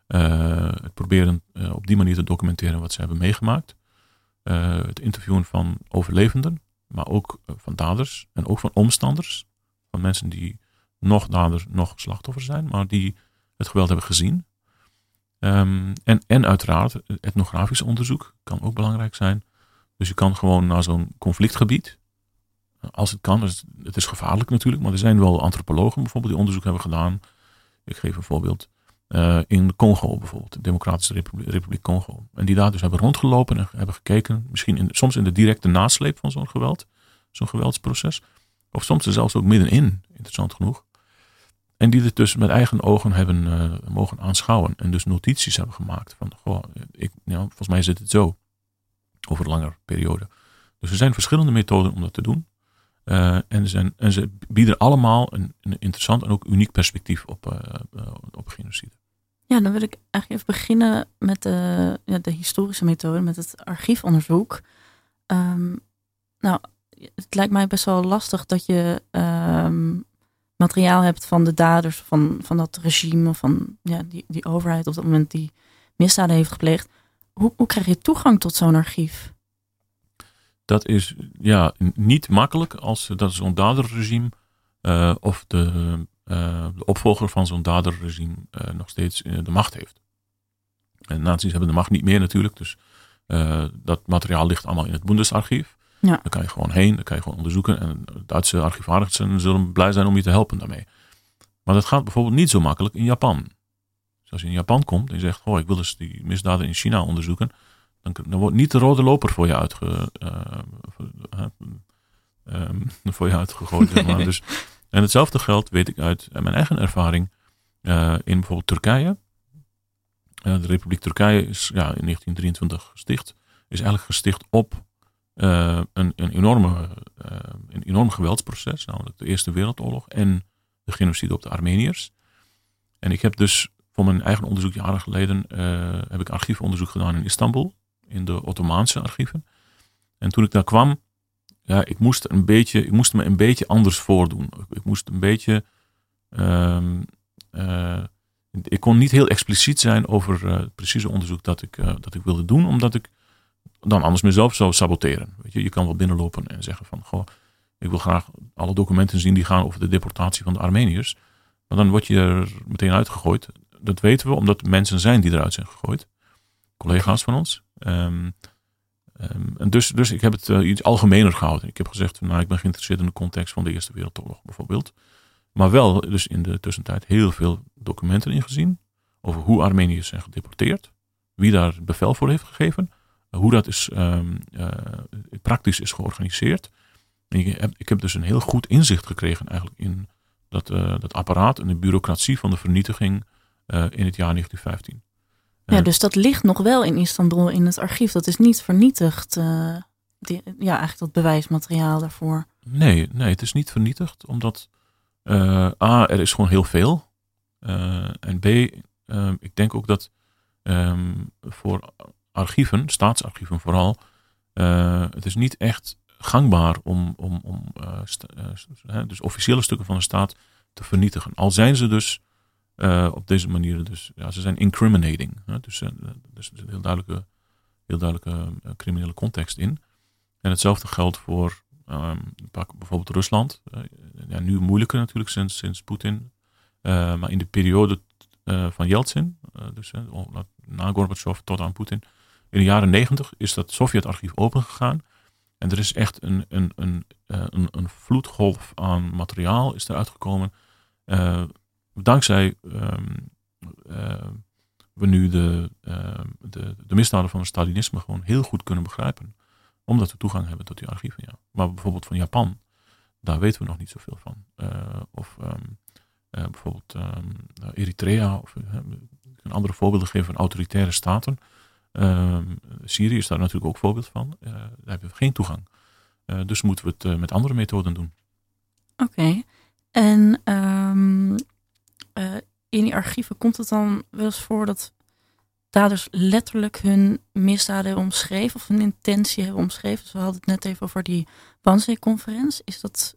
Uh, het proberen op die manier te documenteren wat ze hebben meegemaakt. het interviewen van overlevenden, maar ook van daders en ook van omstanders. Van mensen die nog daders, nog slachtoffer zijn, maar die het geweld hebben gezien. Um, en, en uiteraard, etnografisch onderzoek kan ook belangrijk zijn. Dus je kan gewoon naar zo'n conflictgebied, als het kan, het is gevaarlijk natuurlijk, maar er zijn wel antropologen bijvoorbeeld die onderzoek hebben gedaan. Ik geef een voorbeeld. Uh, in Congo bijvoorbeeld, de Democratische Republiek, Republiek, Congo. En die daar dus hebben rondgelopen en hebben gekeken, misschien in, soms in de directe nasleep van zo'n geweld, zo'n geweldsproces. Of soms er zelfs ook middenin, interessant genoeg. En die het dus met eigen ogen hebben uh, mogen aanschouwen. En dus notities hebben gemaakt. Van, goh, ik, nou, volgens mij zit het zo. Over een langere periode. Dus er zijn verschillende methoden om dat te doen. Uh, en, zijn, en ze bieden allemaal een, een, interessant en ook uniek perspectief op, uh, op genocide. Ja, dan wil ik eigenlijk even beginnen met de, ja, de historische methode, met het archiefonderzoek. ehm, nou, het lijkt mij best wel lastig dat je ehm, materiaal hebt van de daders van, van dat regime, van ja, die, die overheid op dat moment die misdaden heeft gepleegd. Hoe, hoe krijg je toegang tot zo'n archief? Dat is ja, niet makkelijk als dat zo'n daderregime uh, of de, uh, de, opvolger van zo'n daderregime nog steeds de macht heeft. En nazi's hebben de macht niet meer natuurlijk, dus dat materiaal ligt allemaal in het Bundesarchief. Ja. Daar kan je gewoon heen, daar kan je gewoon onderzoeken. En Duitse archivarissen zullen blij zijn om je te helpen daarmee. Maar dat gaat bijvoorbeeld niet zo makkelijk in Japan. Dus als je in Japan komt en je zegt, oh, ik wil eens die misdaden in China onderzoeken. Dan, dan wordt niet de rode loper voor je, uitge, uh, uh, voor je uitgegooid. maar. dus, en hetzelfde geldt, weet ik uit mijn eigen ervaring, uh, in bijvoorbeeld Turkije. de Republiek Turkije is ja, in 1923 gesticht. Is eigenlijk gesticht op uh, een, een, enorme, uh, een enorm geweldsproces, namelijk de Eerste Wereldoorlog en de genocide op de Armeniërs. En ik heb dus voor mijn eigen onderzoek jaren geleden uh, heb ik archiefonderzoek gedaan in Istanbul, in de Ottomaanse archieven. En toen ik daar kwam, ja, ik moest, een beetje, ik moest me een beetje anders voordoen. Ik moest een beetje. Um, ik kon niet heel expliciet zijn over het precieze onderzoek dat ik, dat ik wilde doen, omdat ik dan anders mezelf zou saboteren. Weet je, je kan wel binnenlopen en zeggen van, goh, ik wil graag alle documenten zien die gaan over de deportatie van de Armeniërs. Maar dan word je er meteen uitgegooid. Dat weten we omdat mensen zijn die eruit zijn gegooid. Collega's van ons. Um, um, en dus, dus ik heb het uh, iets algemener gehouden. Ik heb gezegd, nou, ik ben geïnteresseerd in de context van de Eerste Wereldoorlog bijvoorbeeld. Maar wel dus in de tussentijd heel veel documenten ingezien. Over hoe Armeniërs zijn gedeporteerd. Wie daar bevel voor heeft gegeven hoe dat is, um, uh, praktisch is georganiseerd. ik, heb, ik heb dus een heel goed inzicht gekregen eigenlijk in dat, uh, dat apparaat en de bureaucratie van de vernietiging uh, in het jaar 1915. Ja, dus dat ligt nog wel in Istanbul in het archief. Dat is niet vernietigd. Die, ja, eigenlijk dat bewijsmateriaal daarvoor. Nee, nee, het is niet vernietigd, omdat A, er is gewoon heel veel. en B, ik denk ook dat um, voor archieven, staatsarchieven vooral, uh, het is niet echt gangbaar om, om, om uh, uh, dus officiële stukken van de staat te vernietigen. Al zijn ze dus op deze manier, dus ja, ze zijn incriminating. dus, dus er zit een heel duidelijke, heel duidelijke criminele context in. En hetzelfde geldt voor um, pak bijvoorbeeld Rusland. ja, nu moeilijker natuurlijk sinds, sinds Poetin. maar in de periode van Yeltsin, dus na Gorbachev tot aan Poetin, in de jaren negentig is dat Sovjet-archief opengegaan. En er is echt een, een, een, eh, een, een vloedgolf aan materiaal is eruit gekomen. Uh, dankzij um, uh, we nu de, uh, de, de misdaden van het Stalinisme gewoon heel goed kunnen begrijpen. Omdat we toegang hebben tot die archieven. Ja. Maar bijvoorbeeld van Japan, daar weten we nog niet zoveel van. of um, bijvoorbeeld um, Eritrea. Of, een andere voorbeelden geven van autoritaire staten. Ehm, Syrië is daar natuurlijk ook voorbeeld van. Uh, daar hebben we geen toegang. Uh, dus moeten we het uh, met andere methoden doen. Oké. En um, in die archieven komt het dan wel eens voor dat daders letterlijk hun misdaden hebben omschreven of hun intentie hebben omschreven. Dus we hadden het net even over die Wannsee-conferentie. Is dat,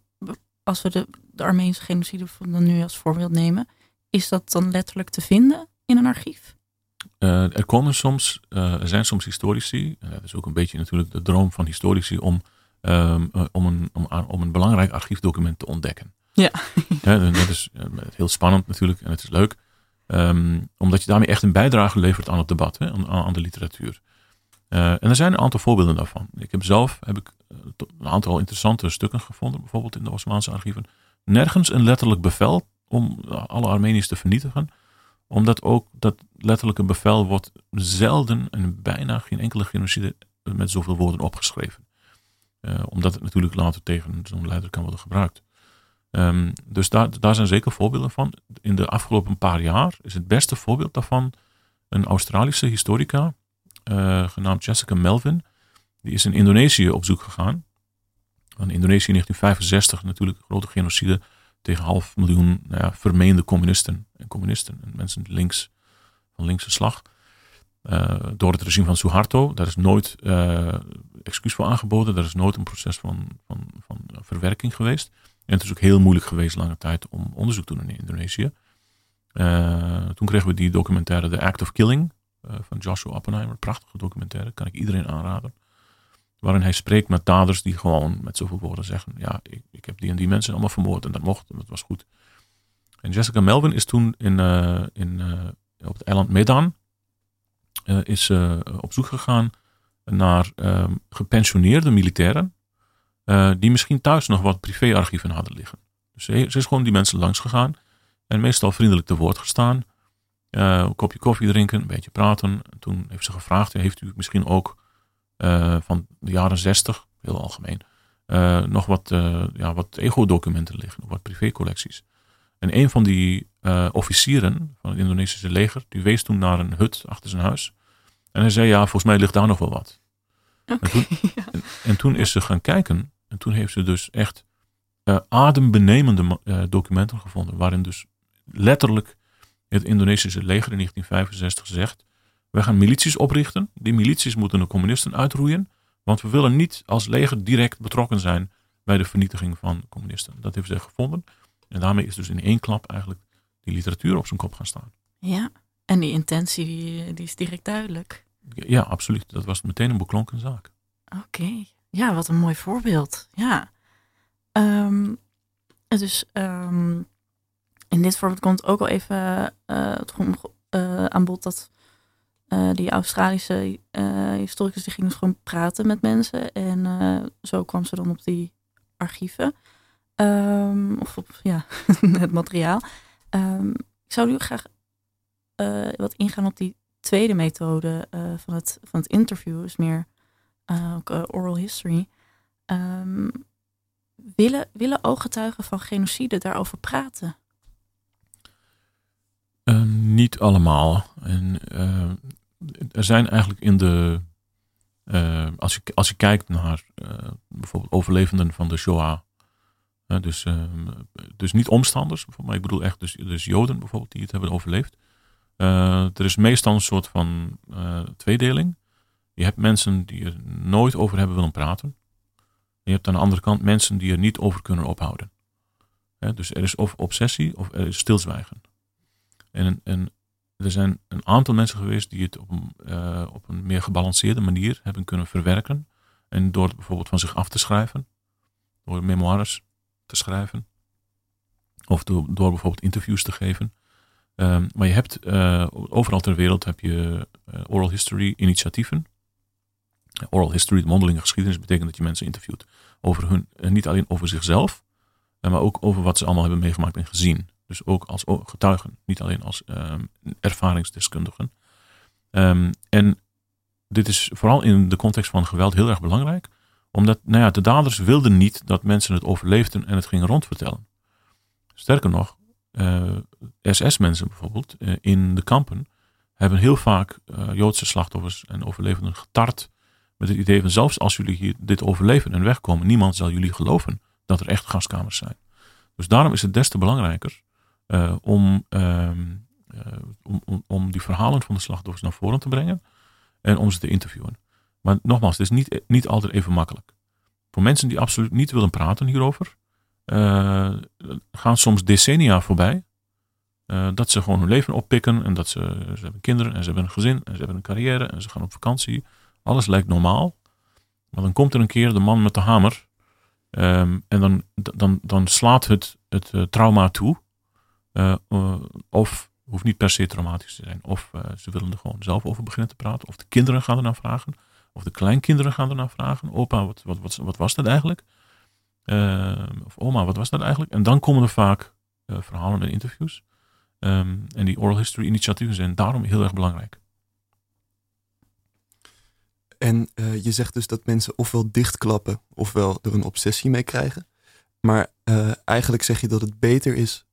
als we de, de Armeense genocide dan nu als voorbeeld nemen, is dat dan letterlijk te vinden in een archief? Uh, er komen soms, uh, er zijn soms historici, uh, dat is ook een beetje natuurlijk de droom van historici om, um, om, een, om, om, een belangrijk archiefdocument te ontdekken. Ja. ja dat is heel spannend natuurlijk en het is leuk, um, omdat je daarmee echt een bijdrage levert aan het debat, hè, aan, aan, de literatuur. en er zijn een aantal voorbeelden daarvan. Ik heb zelf heb ik, een aantal interessante stukken gevonden, bijvoorbeeld in de Osmaanse archieven. Nergens een letterlijk bevel om alle Armeniërs te vernietigen omdat ook dat letterlijke bevel wordt zelden en bijna geen enkele genocide met zoveel woorden opgeschreven. Uh, omdat het natuurlijk later tegen zo'n leider kan worden gebruikt. Um, dus daar, daar zijn zeker voorbeelden van. In de afgelopen paar jaar is het beste voorbeeld daarvan een Australische historica, uh, genaamd Jessica Melvin. Die is in Indonesië op zoek gegaan. In Indonesië in 1965 natuurlijk grote genocide tegen half miljoen nou ja, vermeende communisten en communisten en mensen links, van linkse slag. door het regime van Suharto. Daar is nooit excuus voor aangeboden. Daar is nooit een proces van, van, van verwerking geweest. En het is ook heel moeilijk geweest lange tijd om onderzoek te doen in Indonesië. toen kregen we die documentaire The Act of Killing van Joshua Oppenheimer. Prachtige documentaire, kan ik iedereen aanraden waarin hij spreekt met daders die gewoon met zoveel woorden zeggen: Ja, ik, ik heb die en die mensen allemaal vermoord en dat mocht en dat was goed. En Jessica Melvin is toen in, uh, in, uh, op het eiland Medan uh, is, op zoek gegaan naar ehm, gepensioneerde militairen die misschien thuis nog wat privéarchieven hadden liggen. Dus ze, is gewoon die mensen langs gegaan en meestal vriendelijk te woord gestaan. een kopje koffie drinken, een beetje praten. toen heeft ze gevraagd: Heeft u misschien ook van de jaren 60, heel algemeen, uh, nog wat, uh, ja, wat ego-documenten liggen, nog wat privécollecties. En een van die officieren van het Indonesische leger, die wees toen naar een hut achter zijn huis. En hij zei, ja, volgens mij ligt daar nog wel wat. Okay, en, toen, ja. en, en, toen is ze gaan kijken en toen heeft ze dus echt adembenemende documenten gevonden, waarin dus letterlijk het Indonesische leger in 1965 zegt, we gaan milities oprichten. Die milities moeten de communisten uitroeien. Want we willen niet als leger direct betrokken zijn bij de vernietiging van communisten. Dat heeft zij gevonden. En daarmee is dus in één klap eigenlijk die literatuur op zijn kop gaan staan. Ja, en die intentie die, die is direct duidelijk. Ja, absoluut. Dat was meteen een beklonken zaak. Oké, ja, wat een mooi voorbeeld. Ja. Um, dus um, in dit voorbeeld komt ook al even uh, het uh, aan bod dat uh, die Australische uh, historicus die ging dus gewoon praten met mensen. En uh, zo kwam ze dan op die archieven. Um, of op ja, het materiaal. Um, ik zou nu graag wat ingaan op die tweede methode van, het, van het interview. Dus meer ook oral history. Um, willen ooggetuigen van genocide daarover praten? niet allemaal. En er zijn eigenlijk in de. Uh, als, je, als je kijkt naar uh, bijvoorbeeld overlevenden van de Shoah. Dus, dus niet omstanders, maar ik bedoel echt dus, dus Joden bijvoorbeeld die het hebben overleefd. er is meestal een soort van tweedeling. Je hebt mensen die er nooit over hebben willen praten. En je hebt aan de andere kant mensen die er niet over kunnen ophouden. dus er is of obsessie of er is stilzwijgen. En, en er zijn een aantal mensen geweest die het op een, uh, op een meer gebalanceerde manier hebben kunnen verwerken. En door het bijvoorbeeld van zich af te schrijven, door memoires te schrijven, of door, bijvoorbeeld interviews te geven. Um, maar je hebt uh, overal ter wereld heb je uh, oral history initiatieven. Oral history, de mondelinge geschiedenis, betekent dat je mensen interviewt over hun, niet alleen over zichzelf, maar ook over wat ze allemaal hebben meegemaakt en gezien. Dus ook als getuigen, niet alleen als um, ervaringsdeskundigen. Um, en dit is vooral in de context van geweld heel erg belangrijk. Omdat nou ja, de daders wilden niet dat mensen het overleefden en het gingen rondvertellen. Sterker nog, eh, SS-mensen bijvoorbeeld uh, in de kampen hebben heel vaak uh, Joodse slachtoffers en overlevenden getart met het idee van zelfs als jullie hier dit overleven en wegkomen, niemand zal jullie geloven dat er echt gaskamers zijn. Dus daarom is het des te belangrijker uh, om, uh, om, om, om, die verhalen van de slachtoffers naar voren te brengen en om ze te interviewen. Maar nogmaals, het is niet, niet altijd even makkelijk. Voor mensen die absoluut niet willen praten hierover, uh, gaan soms decennia voorbij. dat ze gewoon hun leven oppikken en dat ze, ze hebben kinderen en ze hebben een gezin en ze hebben een carrière en ze gaan op vakantie. Alles lijkt normaal. Maar dan komt er een keer de man met de hamer um, en dan, dan, dan slaat het, het trauma toe. Uh, uh, of hoeft niet per se traumatisch te zijn. Of uh, ze willen er gewoon zelf over beginnen te praten. Of de kinderen gaan er naar vragen. Of de kleinkinderen gaan er naar vragen. Opa, wat, wat, wat, wat was dat eigenlijk? of oma, wat was dat eigenlijk? En dan komen er vaak verhalen en interviews. Um, en die oral history initiatieven zijn daarom heel erg belangrijk. En je zegt dus dat mensen ofwel dichtklappen ofwel er een obsessie mee krijgen. Maar eigenlijk zeg je dat het beter is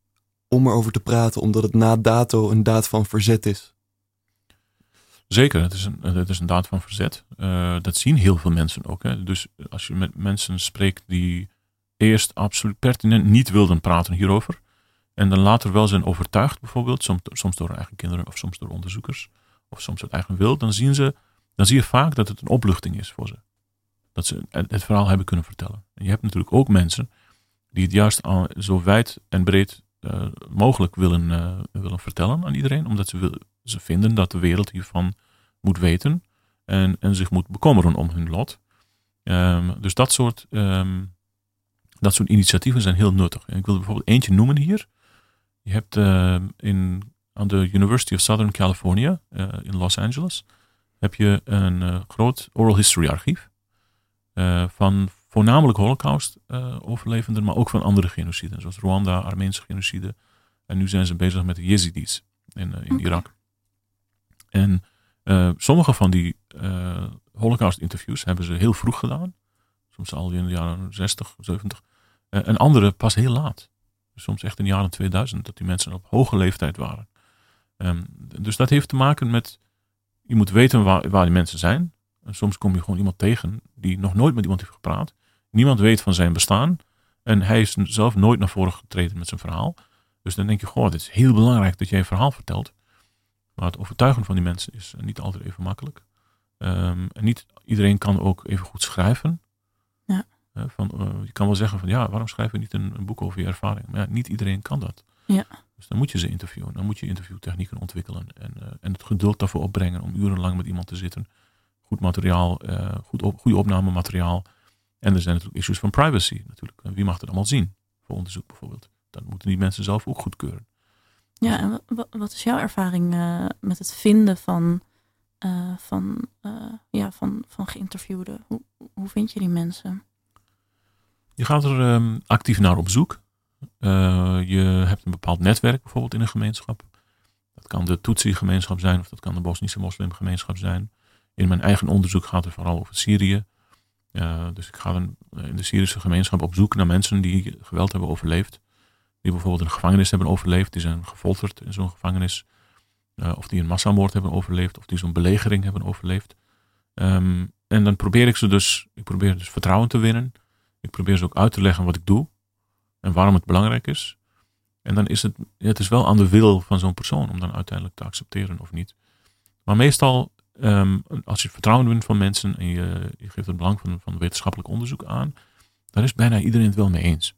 om erover te praten, omdat het na dato een daad van verzet is. Zeker, het is een, het is een daad van verzet. Uh, dat zien heel veel mensen ook. Hè. Dus als je met mensen spreekt die eerst absoluut pertinent niet wilden praten hierover, en dan later wel zijn overtuigd, bijvoorbeeld, soms, soms door eigen kinderen of soms door onderzoekers, of soms uit eigen wil, dan, zien ze, dan zie je vaak dat het een opluchting is voor ze. Dat ze het verhaal hebben kunnen vertellen. En je hebt natuurlijk ook mensen die het juist al zo wijd en breed uh, mogelijk willen, uh, willen vertellen aan iedereen, omdat ze, ze vinden dat de wereld hiervan moet weten en, en zich moet bekommeren om hun lot. Um, dus dat soort, um, dat soort initiatieven zijn heel nuttig. Ik wil er bijvoorbeeld eentje noemen hier. Je hebt uh, in, aan de University of Southern California in Los Angeles heb je een groot oral history archief van voornamelijk Holocaust-overlevenden, maar ook van andere genociden, zoals Rwanda, Armeense genocide. En nu zijn ze bezig met de Yazidis in, in okay. Irak. En uh, sommige van die uh, Holocaust-interviews hebben ze heel vroeg gedaan, soms al in de jaren 60, 70, uh, en andere pas heel laat. Soms echt in de jaren 2000, dat die mensen op hoge leeftijd waren. Um, dus dat heeft te maken met, je moet weten waar, waar die mensen zijn. En soms kom je gewoon iemand tegen die nog nooit met iemand heeft gepraat. Niemand weet van zijn bestaan. En hij is zelf nooit naar voren getreden met zijn verhaal. Dus dan denk je, goh, het is heel belangrijk dat jij een verhaal vertelt. Maar het overtuigen van die mensen is niet altijd even makkelijk. Um, en niet iedereen kan ook even goed schrijven. Ja. Uh, van, uh, je kan wel zeggen van ja, waarom schrijf je niet een, een, boek over je ervaring? Maar ja, niet iedereen kan dat. Ja. Dus dan moet je ze interviewen. Dan moet je interviewtechnieken ontwikkelen. En, uh, en het geduld daarvoor opbrengen om urenlang met iemand te zitten. Goed materiaal, goed op, goede opnamemateriaal. En er zijn natuurlijk issues van privacy natuurlijk. Wie mag het allemaal zien? Voor onderzoek bijvoorbeeld. Dat moeten die mensen zelf ook goedkeuren. Ja, en wat is jouw ervaring uh, met het vinden van, uh, van, uh, ja, van, van geïnterviewden? Hoe, hoe vind je die mensen? Je gaat er um, actief naar op zoek. je hebt een bepaald netwerk bijvoorbeeld in een gemeenschap. Dat kan de Tutsi-gemeenschap zijn of dat kan de Bosnische moslimgemeenschap zijn. In mijn eigen onderzoek gaat het vooral over Syrië. Dus ik ga dan in de Syrische gemeenschap op zoek naar mensen die geweld hebben overleefd. Die bijvoorbeeld een gevangenis hebben overleefd, die zijn gefolterd in zo'n gevangenis. Uh, of die een massamoord hebben overleefd, of die zo'n belegering hebben overleefd. Um, en dan probeer ik ze dus, ik probeer dus vertrouwen te winnen. Ik probeer ze ook uit te leggen wat ik doe en waarom het belangrijk is. En dan is het, het is wel aan de wil van zo'n persoon om dan uiteindelijk te accepteren of niet. Maar meestal Um, als je vertrouwen wint van mensen en je, geeft het belang van, van wetenschappelijk onderzoek aan, dan is bijna iedereen het wel mee eens.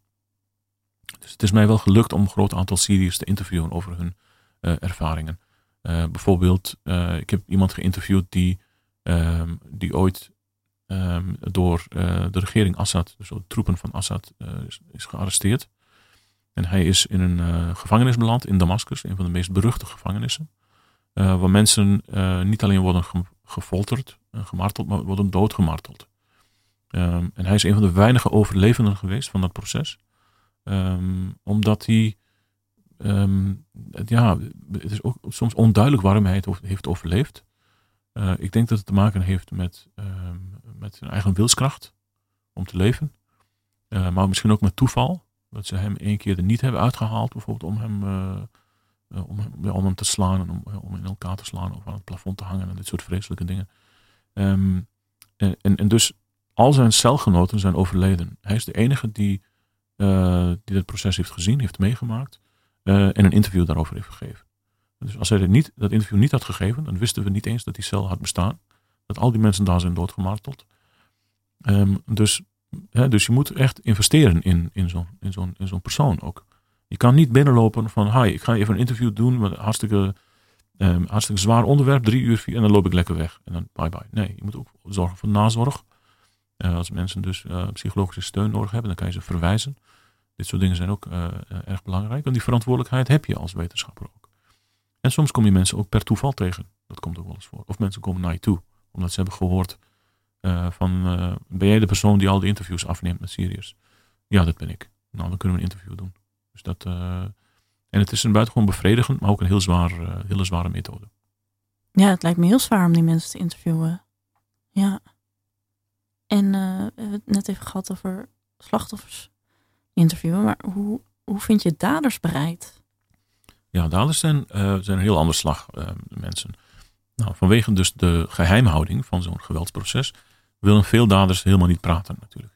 Dus het is mij wel gelukt om een groot aantal Syriërs te interviewen over hun uh, ervaringen. Uh, bijvoorbeeld, uh, ik heb iemand geïnterviewd die, um, die ooit um, door de regering Assad, dus door troepen van Assad, is, is, gearresteerd. En hij is in een gevangenis beland in Damascus, een van de meest beruchte gevangenissen. Uh, waar mensen uh, niet alleen worden ge gefolterd en gemarteld, maar worden doodgemarteld. Um, en hij is een van de weinige overlevenden geweest van dat proces. Um, omdat hij, um, ja, het is ook soms onduidelijk waarom hij het heeft overleefd. Uh, ik denk dat het te maken heeft met, met zijn eigen wilskracht om te leven. maar misschien ook met toeval. Dat ze hem één keer er niet hebben uitgehaald, bijvoorbeeld om hem uh, om, om hem te slaan en om, om in elkaar te slaan of aan het plafond te hangen en dit soort vreselijke dingen. Um, en, en, dus al zijn celgenoten zijn overleden. Hij is de enige die, uh, die het proces heeft gezien, heeft meegemaakt en een interview daarover heeft gegeven. Dus als hij niet, dat interview niet had gegeven, dan wisten we niet eens dat die cel had bestaan. Dat al die mensen daar zijn doodgemarteld. Um, dus, hè, dus je moet echt investeren in, in zo'n in zo'n in zo'n persoon ook. Je kan niet binnenlopen van, hi, ik ga even een interview doen met een hartstikke, um, hartstikke zwaar onderwerp, drie uur, vier, en dan loop ik lekker weg. En dan bye bye. Nee, je moet ook zorgen voor nazorg. Uh, als mensen dus uh, psychologische steun nodig hebben, dan kan je ze verwijzen. Dit soort dingen zijn ook uh, erg belangrijk. Want die verantwoordelijkheid heb je als wetenschapper ook. En soms kom je mensen ook per toeval tegen. Dat komt ook wel eens voor. Of mensen komen naar je toe, omdat ze hebben gehoord van, ben jij de persoon die al die interviews afneemt met Syriërs? Ja, dat ben ik. Nou, dan kunnen we een interview doen. Dus dat, uh, en het is een buitengewoon bevredigend, maar ook een heel zwaar, uh, hele zware methode. Ja, het lijkt me heel zwaar om die mensen te interviewen. Ja. En uh, we hebben het net even gehad over slachtoffers interviewen, maar hoe, hoe vind je daders bereid? Ja, daders zijn, zijn een heel ander slag mensen. Nou, vanwege dus de geheimhouding van zo'n geweldsproces willen veel daders helemaal niet praten natuurlijk.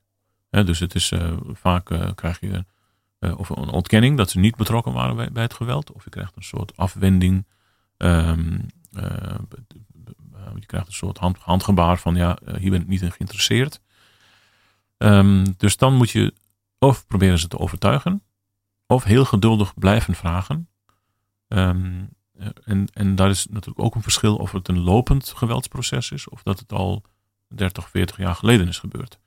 dus het is vaak krijg je uh, of een ontkenning dat ze niet betrokken waren bij, het geweld. Of je krijgt een soort afwending. Um, je krijgt een soort hand, handgebaar van ja, hier ben ik niet in geïnteresseerd. Ehm, dus dan moet je of proberen ze te overtuigen, of heel geduldig blijven vragen. Ehm, en, en daar is natuurlijk ook een verschil of het een lopend geweldsproces is, of dat het al 30, 40 jaar geleden is gebeurd.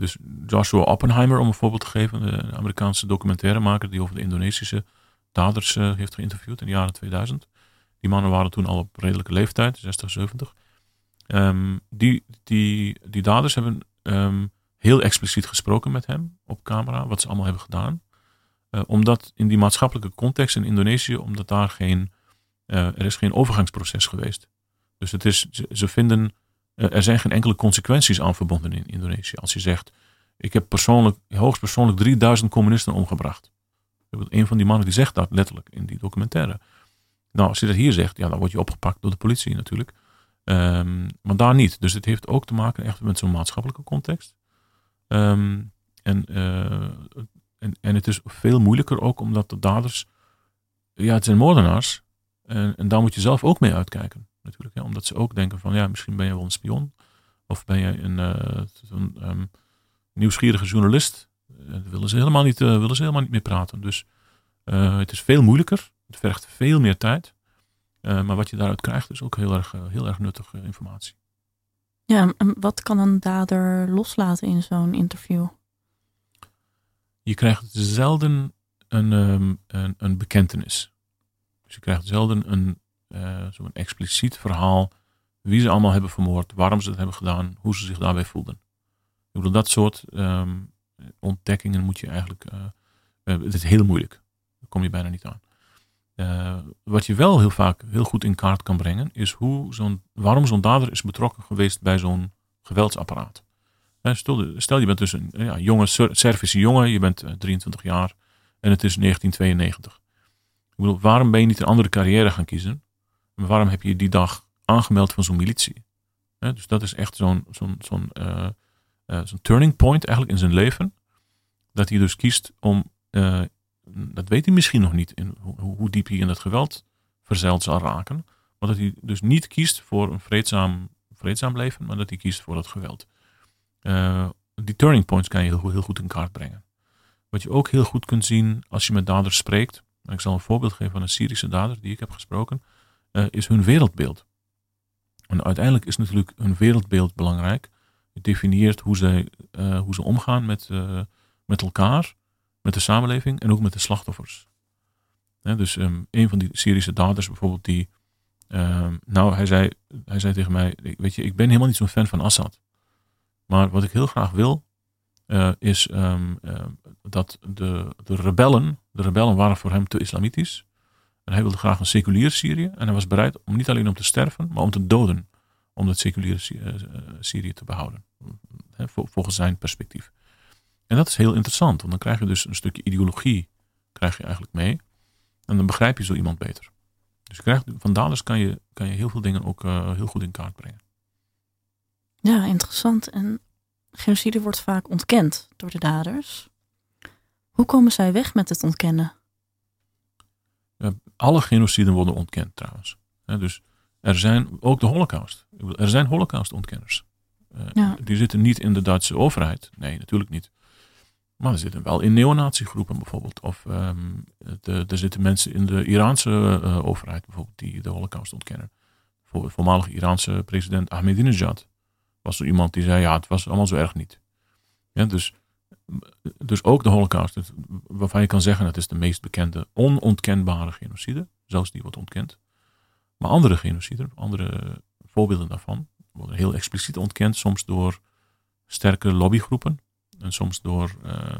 Dus Joshua Oppenheimer, om een voorbeeld te geven, de Amerikaanse documentairemaker die over de Indonesische daders uh, heeft geïnterviewd in de jaren 2000. Die mannen waren toen al op redelijke leeftijd, 60, 70. Um, die, die, die daders hebben um, heel expliciet gesproken met hem op camera, wat ze allemaal hebben gedaan. Uh, omdat in die maatschappelijke context in Indonesië, omdat daar geen, uh, er is geen overgangsproces geweest. Dus het is, ze, vinden eh, er zijn geen enkele consequenties aan verbonden in Indonesië. Als je zegt, ik heb persoonlijk, hoogstpersoonlijk 3000 communisten omgebracht. Een van die mannen die zegt dat letterlijk in die documentaire. Nou, als je dat hier zegt, ja, dan word je opgepakt door de politie natuurlijk. Um, maar daar niet. Dus het heeft ook te maken echt met zo'n maatschappelijke context. Um, en, uh, en, en het is veel moeilijker ook omdat de daders, ja, het zijn moordenaars. En, en daar moet je zelf ook mee uitkijken natuurlijk. Ja, omdat ze ook denken van ja, misschien ben je wel een spion. Of ben je een, een um, nieuwsgierige journalist. Uh, willen, ze helemaal niet, uh, willen ze helemaal niet meer praten. Dus het is veel moeilijker. Het vergt veel meer tijd. maar wat je daaruit krijgt is ook heel erg, heel erg nuttige informatie. Ja, en wat kan een dader loslaten in zo'n interview? Je krijgt zelden een, um, een, een bekentenis. Dus je krijgt zelden een zo'n expliciet verhaal. Wie ze allemaal hebben vermoord, waarom ze het hebben gedaan, hoe ze zich daarbij voelden. Ik bedoel, dat soort um, ontdekkingen moet je eigenlijk. Uh, het is heel moeilijk. Daar kom je bijna niet aan. Wat je wel heel vaak heel goed in kaart kan brengen, is hoe zo'n, waarom zo'n dader is betrokken geweest bij zo'n geweldsapparaat. Stel, stel, je bent dus een ja, jonge Servische jongen, je bent 23 jaar en het is 1992. Ik bedoel, waarom ben je niet een andere carrière gaan kiezen? Waarom heb je die dag aangemeld van zo'n militie? dus dat is echt zo'n zo'n zo'n turning point eigenlijk in zijn leven. Dat hij dus kiest om, uh, dat weet hij misschien nog niet, in, hoe, hoe, diep hij in het geweld verzeild zal raken. Maar dat hij dus niet kiest voor een vreedzaam, vreedzaam leven, maar dat hij kiest voor dat geweld. die turning points kan je heel, heel goed in kaart brengen. Wat je ook heel goed kunt zien als je met daders spreekt. Ik zal een voorbeeld geven van een Syrische dader die ik heb gesproken uh, is hun wereldbeeld. En uiteindelijk is natuurlijk hun wereldbeeld belangrijk. Het definieert hoe, zij, uh, hoe ze omgaan met, uh, met elkaar, met de samenleving en ook met de slachtoffers. dus um, een van die Syrische daders bijvoorbeeld, die, um, nou hij zei, hij zei tegen mij, weet je, ik ben helemaal niet zo'n fan van Assad. Maar wat ik heel graag wil, is um, dat de, de rebellen, de rebellen waren voor hem te islamitisch. Hij wilde graag een seculier Syrië. En hij was bereid om niet alleen om te sterven, maar om te doden. Om het seculiere eh, Syrië te behouden. volgens zijn perspectief. En dat is heel interessant, want dan krijg je dus een stukje ideologie krijg je eigenlijk mee. En dan begrijp je zo iemand beter. Dus krijgt, van daders kan je, kan je heel veel dingen ook uh, heel goed in kaart brengen. Ja, interessant. En genocide wordt vaak ontkend door de daders. Hoe komen zij weg met het ontkennen? Alle genociden worden ontkend trouwens. dus er zijn ook de holocaust. Er zijn holocaustontkenners. Uh, Die zitten niet in de Duitse overheid. Nee, natuurlijk niet. Maar er zitten wel in neonatiegroepen bijvoorbeeld. Of um, de, er zitten mensen in de Iraanse uh, overheid bijvoorbeeld die de holocaust ontkennen. Voor, voormalige Iraanse president Ahmadinejad was er iemand die zei ja, het was allemaal zo erg niet. Ja, dus dus ook de Holocaust, waarvan je kan zeggen het is de meest bekende onontkenbare genocide, zelfs die wordt ontkend. Maar andere genocide, andere voorbeelden daarvan, worden heel expliciet ontkend, soms door sterke lobbygroepen en soms door, uh,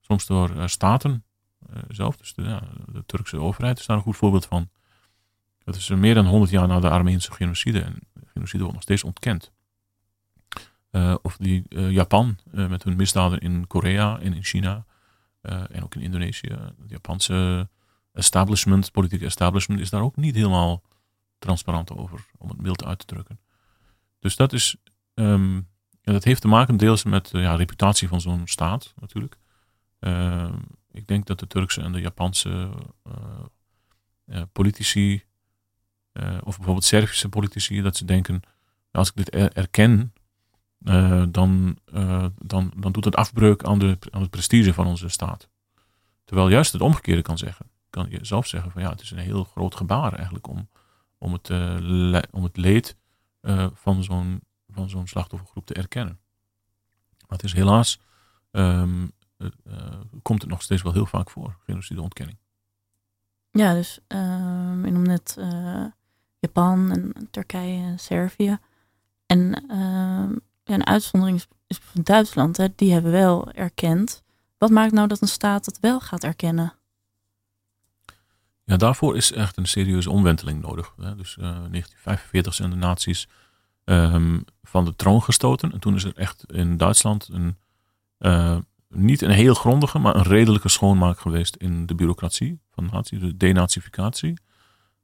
soms door uh, staten uh, zelf. Dus de, ja, de, Turkse overheid is daar een goed voorbeeld van. Het is meer dan 100 jaar na de Armeense genocide en genocide wordt nog steeds ontkend. Uh, of die uh, Japan uh, met hun misdaden in Korea en in China en ook in Indonesië. Het Japanse establishment, politieke establishment, is daar ook niet helemaal transparant over, om het mild uit te drukken. Dus dat is, um, ja, dat heeft te maken deels met de ja, reputatie van zo'n staat natuurlijk. Ehm, ik denk dat de Turkse en de Japanse politici of bijvoorbeeld Servische politici, dat ze denken, als ik dit erken, dan, dan, dan doet het afbreuk aan, de, aan het prestige van onze staat. Terwijl juist het omgekeerde kan zeggen. Kan je zelf zeggen van ja, het is een heel groot gebaar eigenlijk om, om, het, om het leed van zo'n van zo'n slachtoffergroep te erkennen. Maar het is helaas, ehm, komt het nog steeds wel heel vaak voor, genocideontkenning. Ja, dus um, ik noem net Japan en Turkije en Servië. En ja, een uitzondering is, van Duitsland, hè, die hebben wel erkend. Wat maakt nou dat een staat het wel gaat erkennen? Ja, daarvoor is echt een serieuze omwenteling nodig. Hè. Dus uh, 1945 zijn de naties um, van de troon gestoten. En toen is er echt in Duitsland een, uh, niet een heel grondige, maar een redelijke schoonmaak geweest in de bureaucratie van natie, de denazificatie.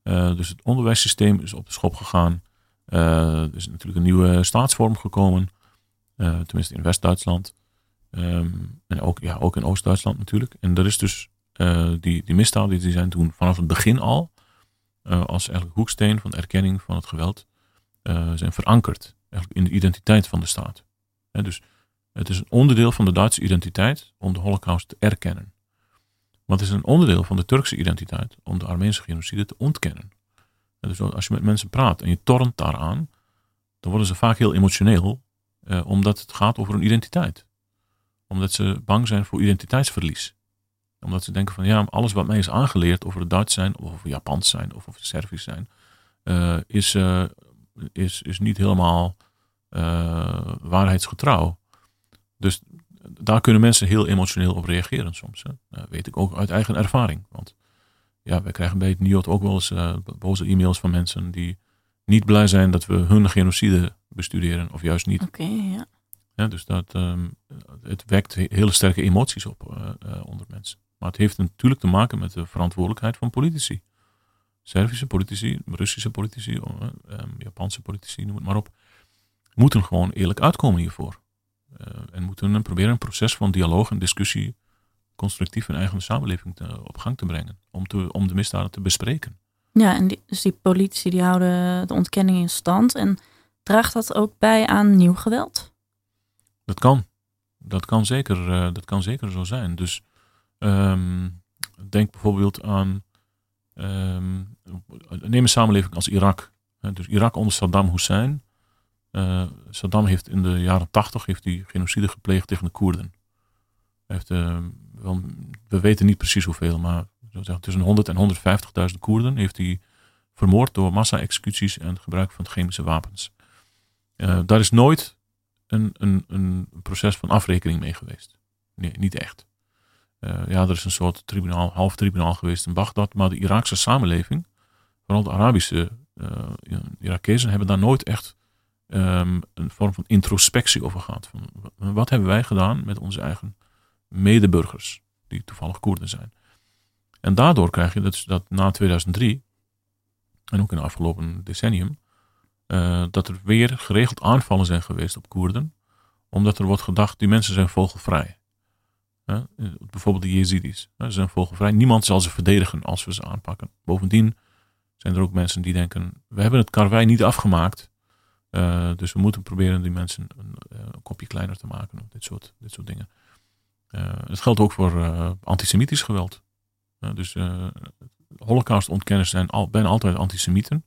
Uh, dus het onderwijssysteem is op de schop gegaan. Uh, er is natuurlijk een nieuwe staatsvorm gekomen, tenminste in West-Duitsland. Um, en ook, ja, ook in Oost-Duitsland natuurlijk. En er is dus die, die misdaden die zijn toen vanaf het begin al als eigenlijk hoeksteen van erkenning van het geweld zijn verankerd eigenlijk in de identiteit van de staat. dus het is een onderdeel van de Duitse identiteit om de Holocaust te erkennen. Maar het is een onderdeel van de Turkse identiteit om de Armeense genocide te ontkennen. Dus als je met mensen praat en je tornt daaraan, dan worden ze vaak heel emotioneel, eh, omdat het gaat over een identiteit. Omdat ze bang zijn voor identiteitsverlies. Omdat ze denken van ja, alles wat mij is aangeleerd over het Duits zijn, of over Japans zijn, of over Servisch zijn, uh, is, uh, is, is niet helemaal uh, waarheidsgetrouw. Dus daar kunnen mensen heel emotioneel op reageren soms. Dat weet ik ook uit eigen ervaring. Want ja, wij krijgen bij het NIOT ook wel eens uh, boze e-mails van mensen die niet blij zijn dat we hun genocide bestuderen of juist niet. Oké, ja. ja. Dus dat, um, het wekt hele sterke emoties op uh, onder mensen. Maar het heeft natuurlijk te maken met de verantwoordelijkheid van politici. Servische politici, Russische politici, um, Japanse politici, noem het maar op, moeten gewoon eerlijk uitkomen hiervoor. Uh, en moeten proberen een proces van dialoog en discussie constructief in eigen samenleving te, op gang te brengen. Om, te, om de misdaden te bespreken. Ja, en die, dus die politici die houden de ontkenning in stand. En draagt dat ook bij aan nieuw geweld? Dat kan. Dat kan zeker, uh, dat kan zeker zo zijn. Dus um, denk bijvoorbeeld aan Um, neem een samenleving als Irak. Dus Irak onder Saddam Hussein. Uh, Saddam heeft in de jaren tachtig heeft hij genocide gepleegd tegen de Koerden. Heeft, uh, wel, we weten niet precies hoeveel, maar tussen 100 en 150.000 Koerden heeft hij vermoord door massa-executies en gebruik van chemische wapens. Uh, daar is nooit een, een, een proces van afrekening mee geweest. Nee, niet echt. Uh, ja, er is een soort tribunaal, half tribunaal geweest in Bagdad. Maar de Iraakse samenleving, vooral de Arabische uh, Irakezen, hebben daar nooit echt um, een vorm van introspectie over gehad. Van, wat hebben wij gedaan met onze eigen medeburgers, die toevallig Koerden zijn. En daardoor krijg je dat, dat na 2003, en ook in het afgelopen decennium, uh, dat er weer geregeld aanvallen zijn geweest op Koerden. Omdat er wordt gedacht, die mensen zijn vogelvrij. Bijvoorbeeld de Jezidis. Ze zijn vogelvrij. Niemand zal ze verdedigen als we ze aanpakken. Bovendien zijn er ook mensen die denken: we hebben het karwei niet afgemaakt. Uh, dus we moeten proberen die mensen een, uh, een, kopje kleiner te maken. Of dit soort, dit soort dingen. Uh, het geldt ook voor antisemitisch geweld. dus holocaustontkenners zijn al, bijna altijd antisemieten.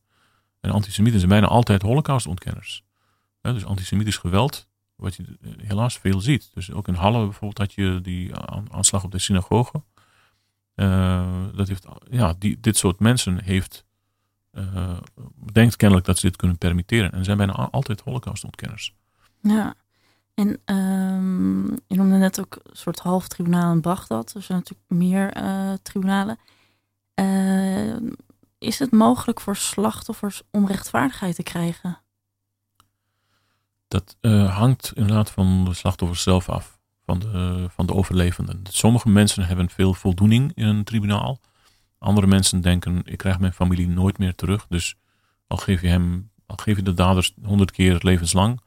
En antisemieten zijn bijna altijd holocaustontkenners. dus antisemitisch geweld wat je eh, helaas veel ziet. Dus ook in Halle bijvoorbeeld had je die aanslag op de synagoge. Dat heeft, ja, die, dit soort mensen heeft, uh, denkt kennelijk dat ze dit kunnen permitteren. En zijn bijna altijd holocaustontkenners. Ja, en um, je noemde net ook een soort half tribunaal in Bagdad. Er zijn natuurlijk meer uh, tribunalen. is het mogelijk voor slachtoffers om rechtvaardigheid te krijgen? dat uh, hangt inderdaad van de slachtoffers zelf af, van de, van de overlevenden. Sommige mensen hebben veel voldoening in een tribunaal. Andere mensen denken, ik krijg mijn familie nooit meer terug. Dus al geef je, hem, al geef je de daders honderd keer levenslang,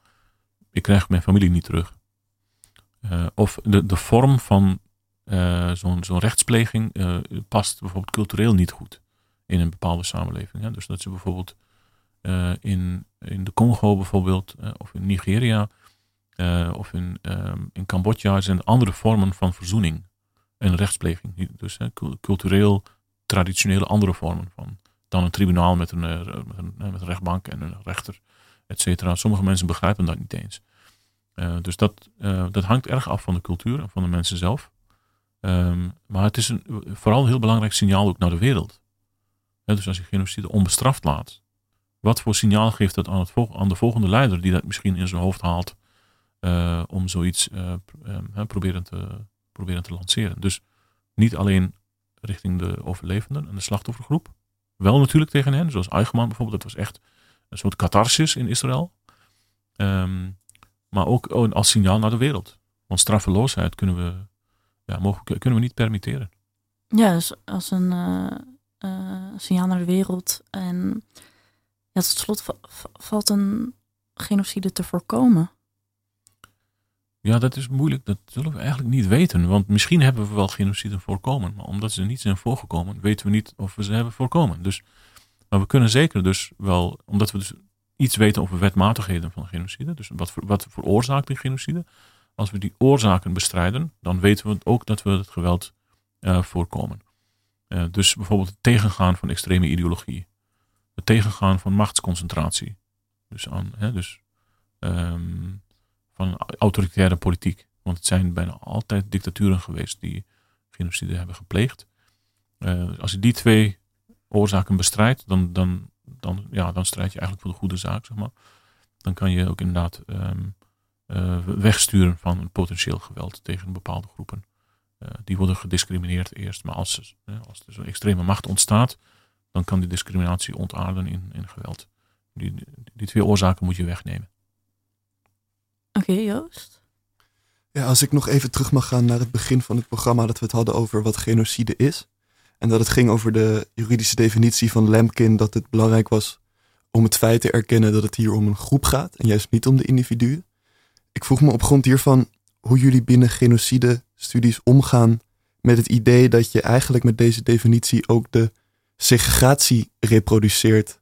ik krijg mijn familie niet terug. Uh, of de, de vorm van uh, zo'n zo'n rechtspleging past bijvoorbeeld cultureel niet goed in een bepaalde samenleving. Hè. Dus dat ze bijvoorbeeld eh, in, in de Congo bijvoorbeeld, eh, of in Nigeria, eh, of in, in Cambodja zijn andere vormen van verzoening en rechtspleging. Dus cultureel, traditionele andere vormen van dan een tribunaal met een, met een, met een rechtbank en een rechter, et cetera. Sommige mensen begrijpen dat niet eens. dus dat, dat hangt erg af van de cultuur en van de mensen zelf. Ehm, maar het is een, vooral een heel belangrijk signaal ook naar de wereld. dus als je genocide onbestraft laat, wat voor signaal geeft dat aan, het aan de volgende leider die dat misschien in zijn hoofd haalt uh, om zoiets uh, proberen, te, proberen te lanceren. Dus niet alleen richting de overlevenden en de slachtoffergroep. Wel natuurlijk tegen hen, zoals Eichmann bijvoorbeeld. Dat was echt een soort catharsis in Israël. Um, maar ook als signaal naar de wereld. Want straffeloosheid kunnen we, ja, mogen, kunnen we niet permitteren. Ja, dus als een uh, signaal naar de wereld. En ja, tot slot valt een genocide te voorkomen. Ja, dat is moeilijk. Dat zullen we eigenlijk niet weten. Want misschien hebben we wel genocide voorkomen. Maar omdat ze niet zijn voorgekomen, weten we niet of we ze hebben voorkomen. Dus, maar we kunnen zeker dus wel, omdat we dus iets weten over wetmatigheden van genocide. Dus wat, wat veroorzaakt die genocide. Als we die oorzaken bestrijden, dan weten we ook dat we het geweld uh, voorkomen. Uh, dus bijvoorbeeld het tegengaan van extreme ideologie het tegengaan van machtsconcentratie. Dus, aan, hè, dus ehm, van autoritaire politiek. Want het zijn bijna altijd dictaturen geweest die genocide hebben gepleegd. Uh, als je die twee oorzaken bestrijdt, dan, dan, dan, ja, dan strijd je eigenlijk voor de goede zaak, zeg maar. Dan kan je ook inderdaad um, uh, wegsturen van een potentieel geweld tegen bepaalde groepen. Uh, die worden gediscrimineerd eerst, maar als, als er zo'n extreme macht ontstaat, dan kan die discriminatie ontaarden in, in geweld. Die, die twee oorzaken moet je wegnemen. Oké, Joost? Ja, als ik nog even terug mag gaan naar het begin van het programma, dat we het hadden over wat genocide is. En dat het ging over de juridische definitie van Lemkin, dat het belangrijk was om het feit te erkennen dat het hier om een groep gaat en juist niet om de individuen. Ik vroeg me op grond hiervan hoe jullie binnen genocide-studies omgaan met het idee dat je eigenlijk met deze definitie ook de segregatie reproduceert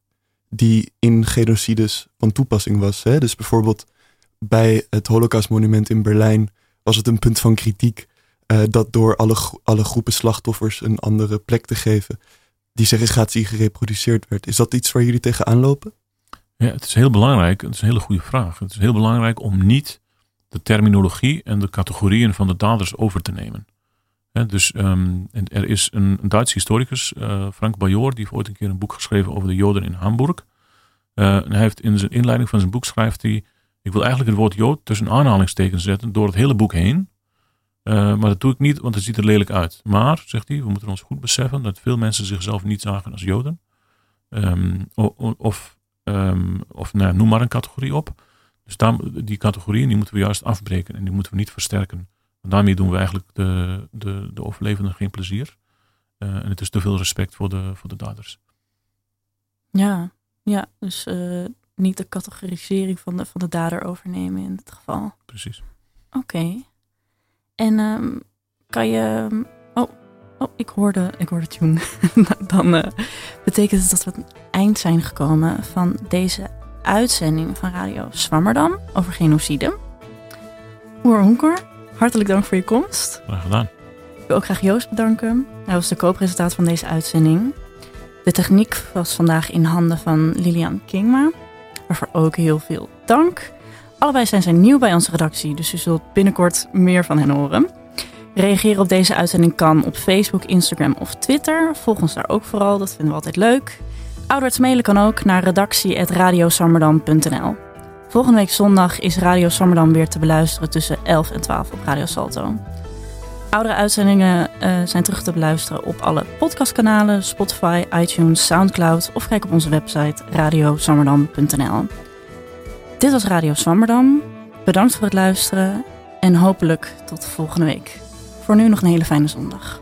die in genocides van toepassing was. Hè? Dus bijvoorbeeld bij het Holocaustmonument in Berlijn was het een punt van kritiek uh, dat door alle, alle groepen slachtoffers een andere plek te geven, die segregatie gereproduceerd werd. Is dat iets waar jullie tegenaan lopen? Ja, het is heel belangrijk. Het is een hele goede vraag. Het is heel belangrijk om niet de terminologie en de categorieën van de daders over te nemen dus ehm, er is een, een Duits historicus, uh, Frank Bajor, die heeft ooit een keer een boek geschreven over de Joden in Hamburg. En hij heeft in zijn inleiding van zijn boek schrijft hij, ik wil eigenlijk het woord Jood tussen aanhalingstekens zetten door het hele boek heen. Uh, maar dat doe ik niet, want het ziet er lelijk uit. Maar, zegt hij, we moeten ons goed beseffen dat veel mensen zichzelf niet zagen als Joden. Um, of, um, of nou, noem maar een categorie op. Dus daar, die categorieën die moeten we juist afbreken en die moeten we niet versterken daarmee doen we eigenlijk de, de, de overlevenden geen plezier. Uh, en het is te veel respect voor de, voor de daders. Ja, ja dus uh, niet de categorisering van de, van de dader overnemen in dit geval. Precies. Oké. Okay. En um, kan je. Oh, oh, ik hoorde, ik hoorde tune. Dan uh, betekent het dat we aan het eind zijn gekomen van deze uitzending van Radio Swammerdam over genocide. Oer Honker, hartelijk dank voor je komst. Graag gedaan. Ik wil ook graag Joost bedanken. Hij was de co-presentator van deze uitzending. De techniek was vandaag in handen van Lilian Kingma. Waarvoor ook heel veel dank. Allebei zijn zij nieuw bij onze redactie, dus u zult binnenkort meer van hen horen. Reageren op deze uitzending kan op Facebook, Instagram of Twitter. Volg ons daar ook vooral, dat vinden we altijd leuk. Ouderwets mailen kan ook naar redactie.radiosammerdam.nl Volgende week zondag is Radio Sammerdam weer te beluisteren tussen 11 en 12 op Radio Salto. Oudere uitzendingen uh, zijn terug te beluisteren op alle podcastkanalen, Spotify, iTunes, Soundcloud of kijk op onze website radiosammerdam.nl. Dit was Radio Sammerdam. Bedankt voor het luisteren en hopelijk tot volgende week. Voor nu nog een hele fijne zondag.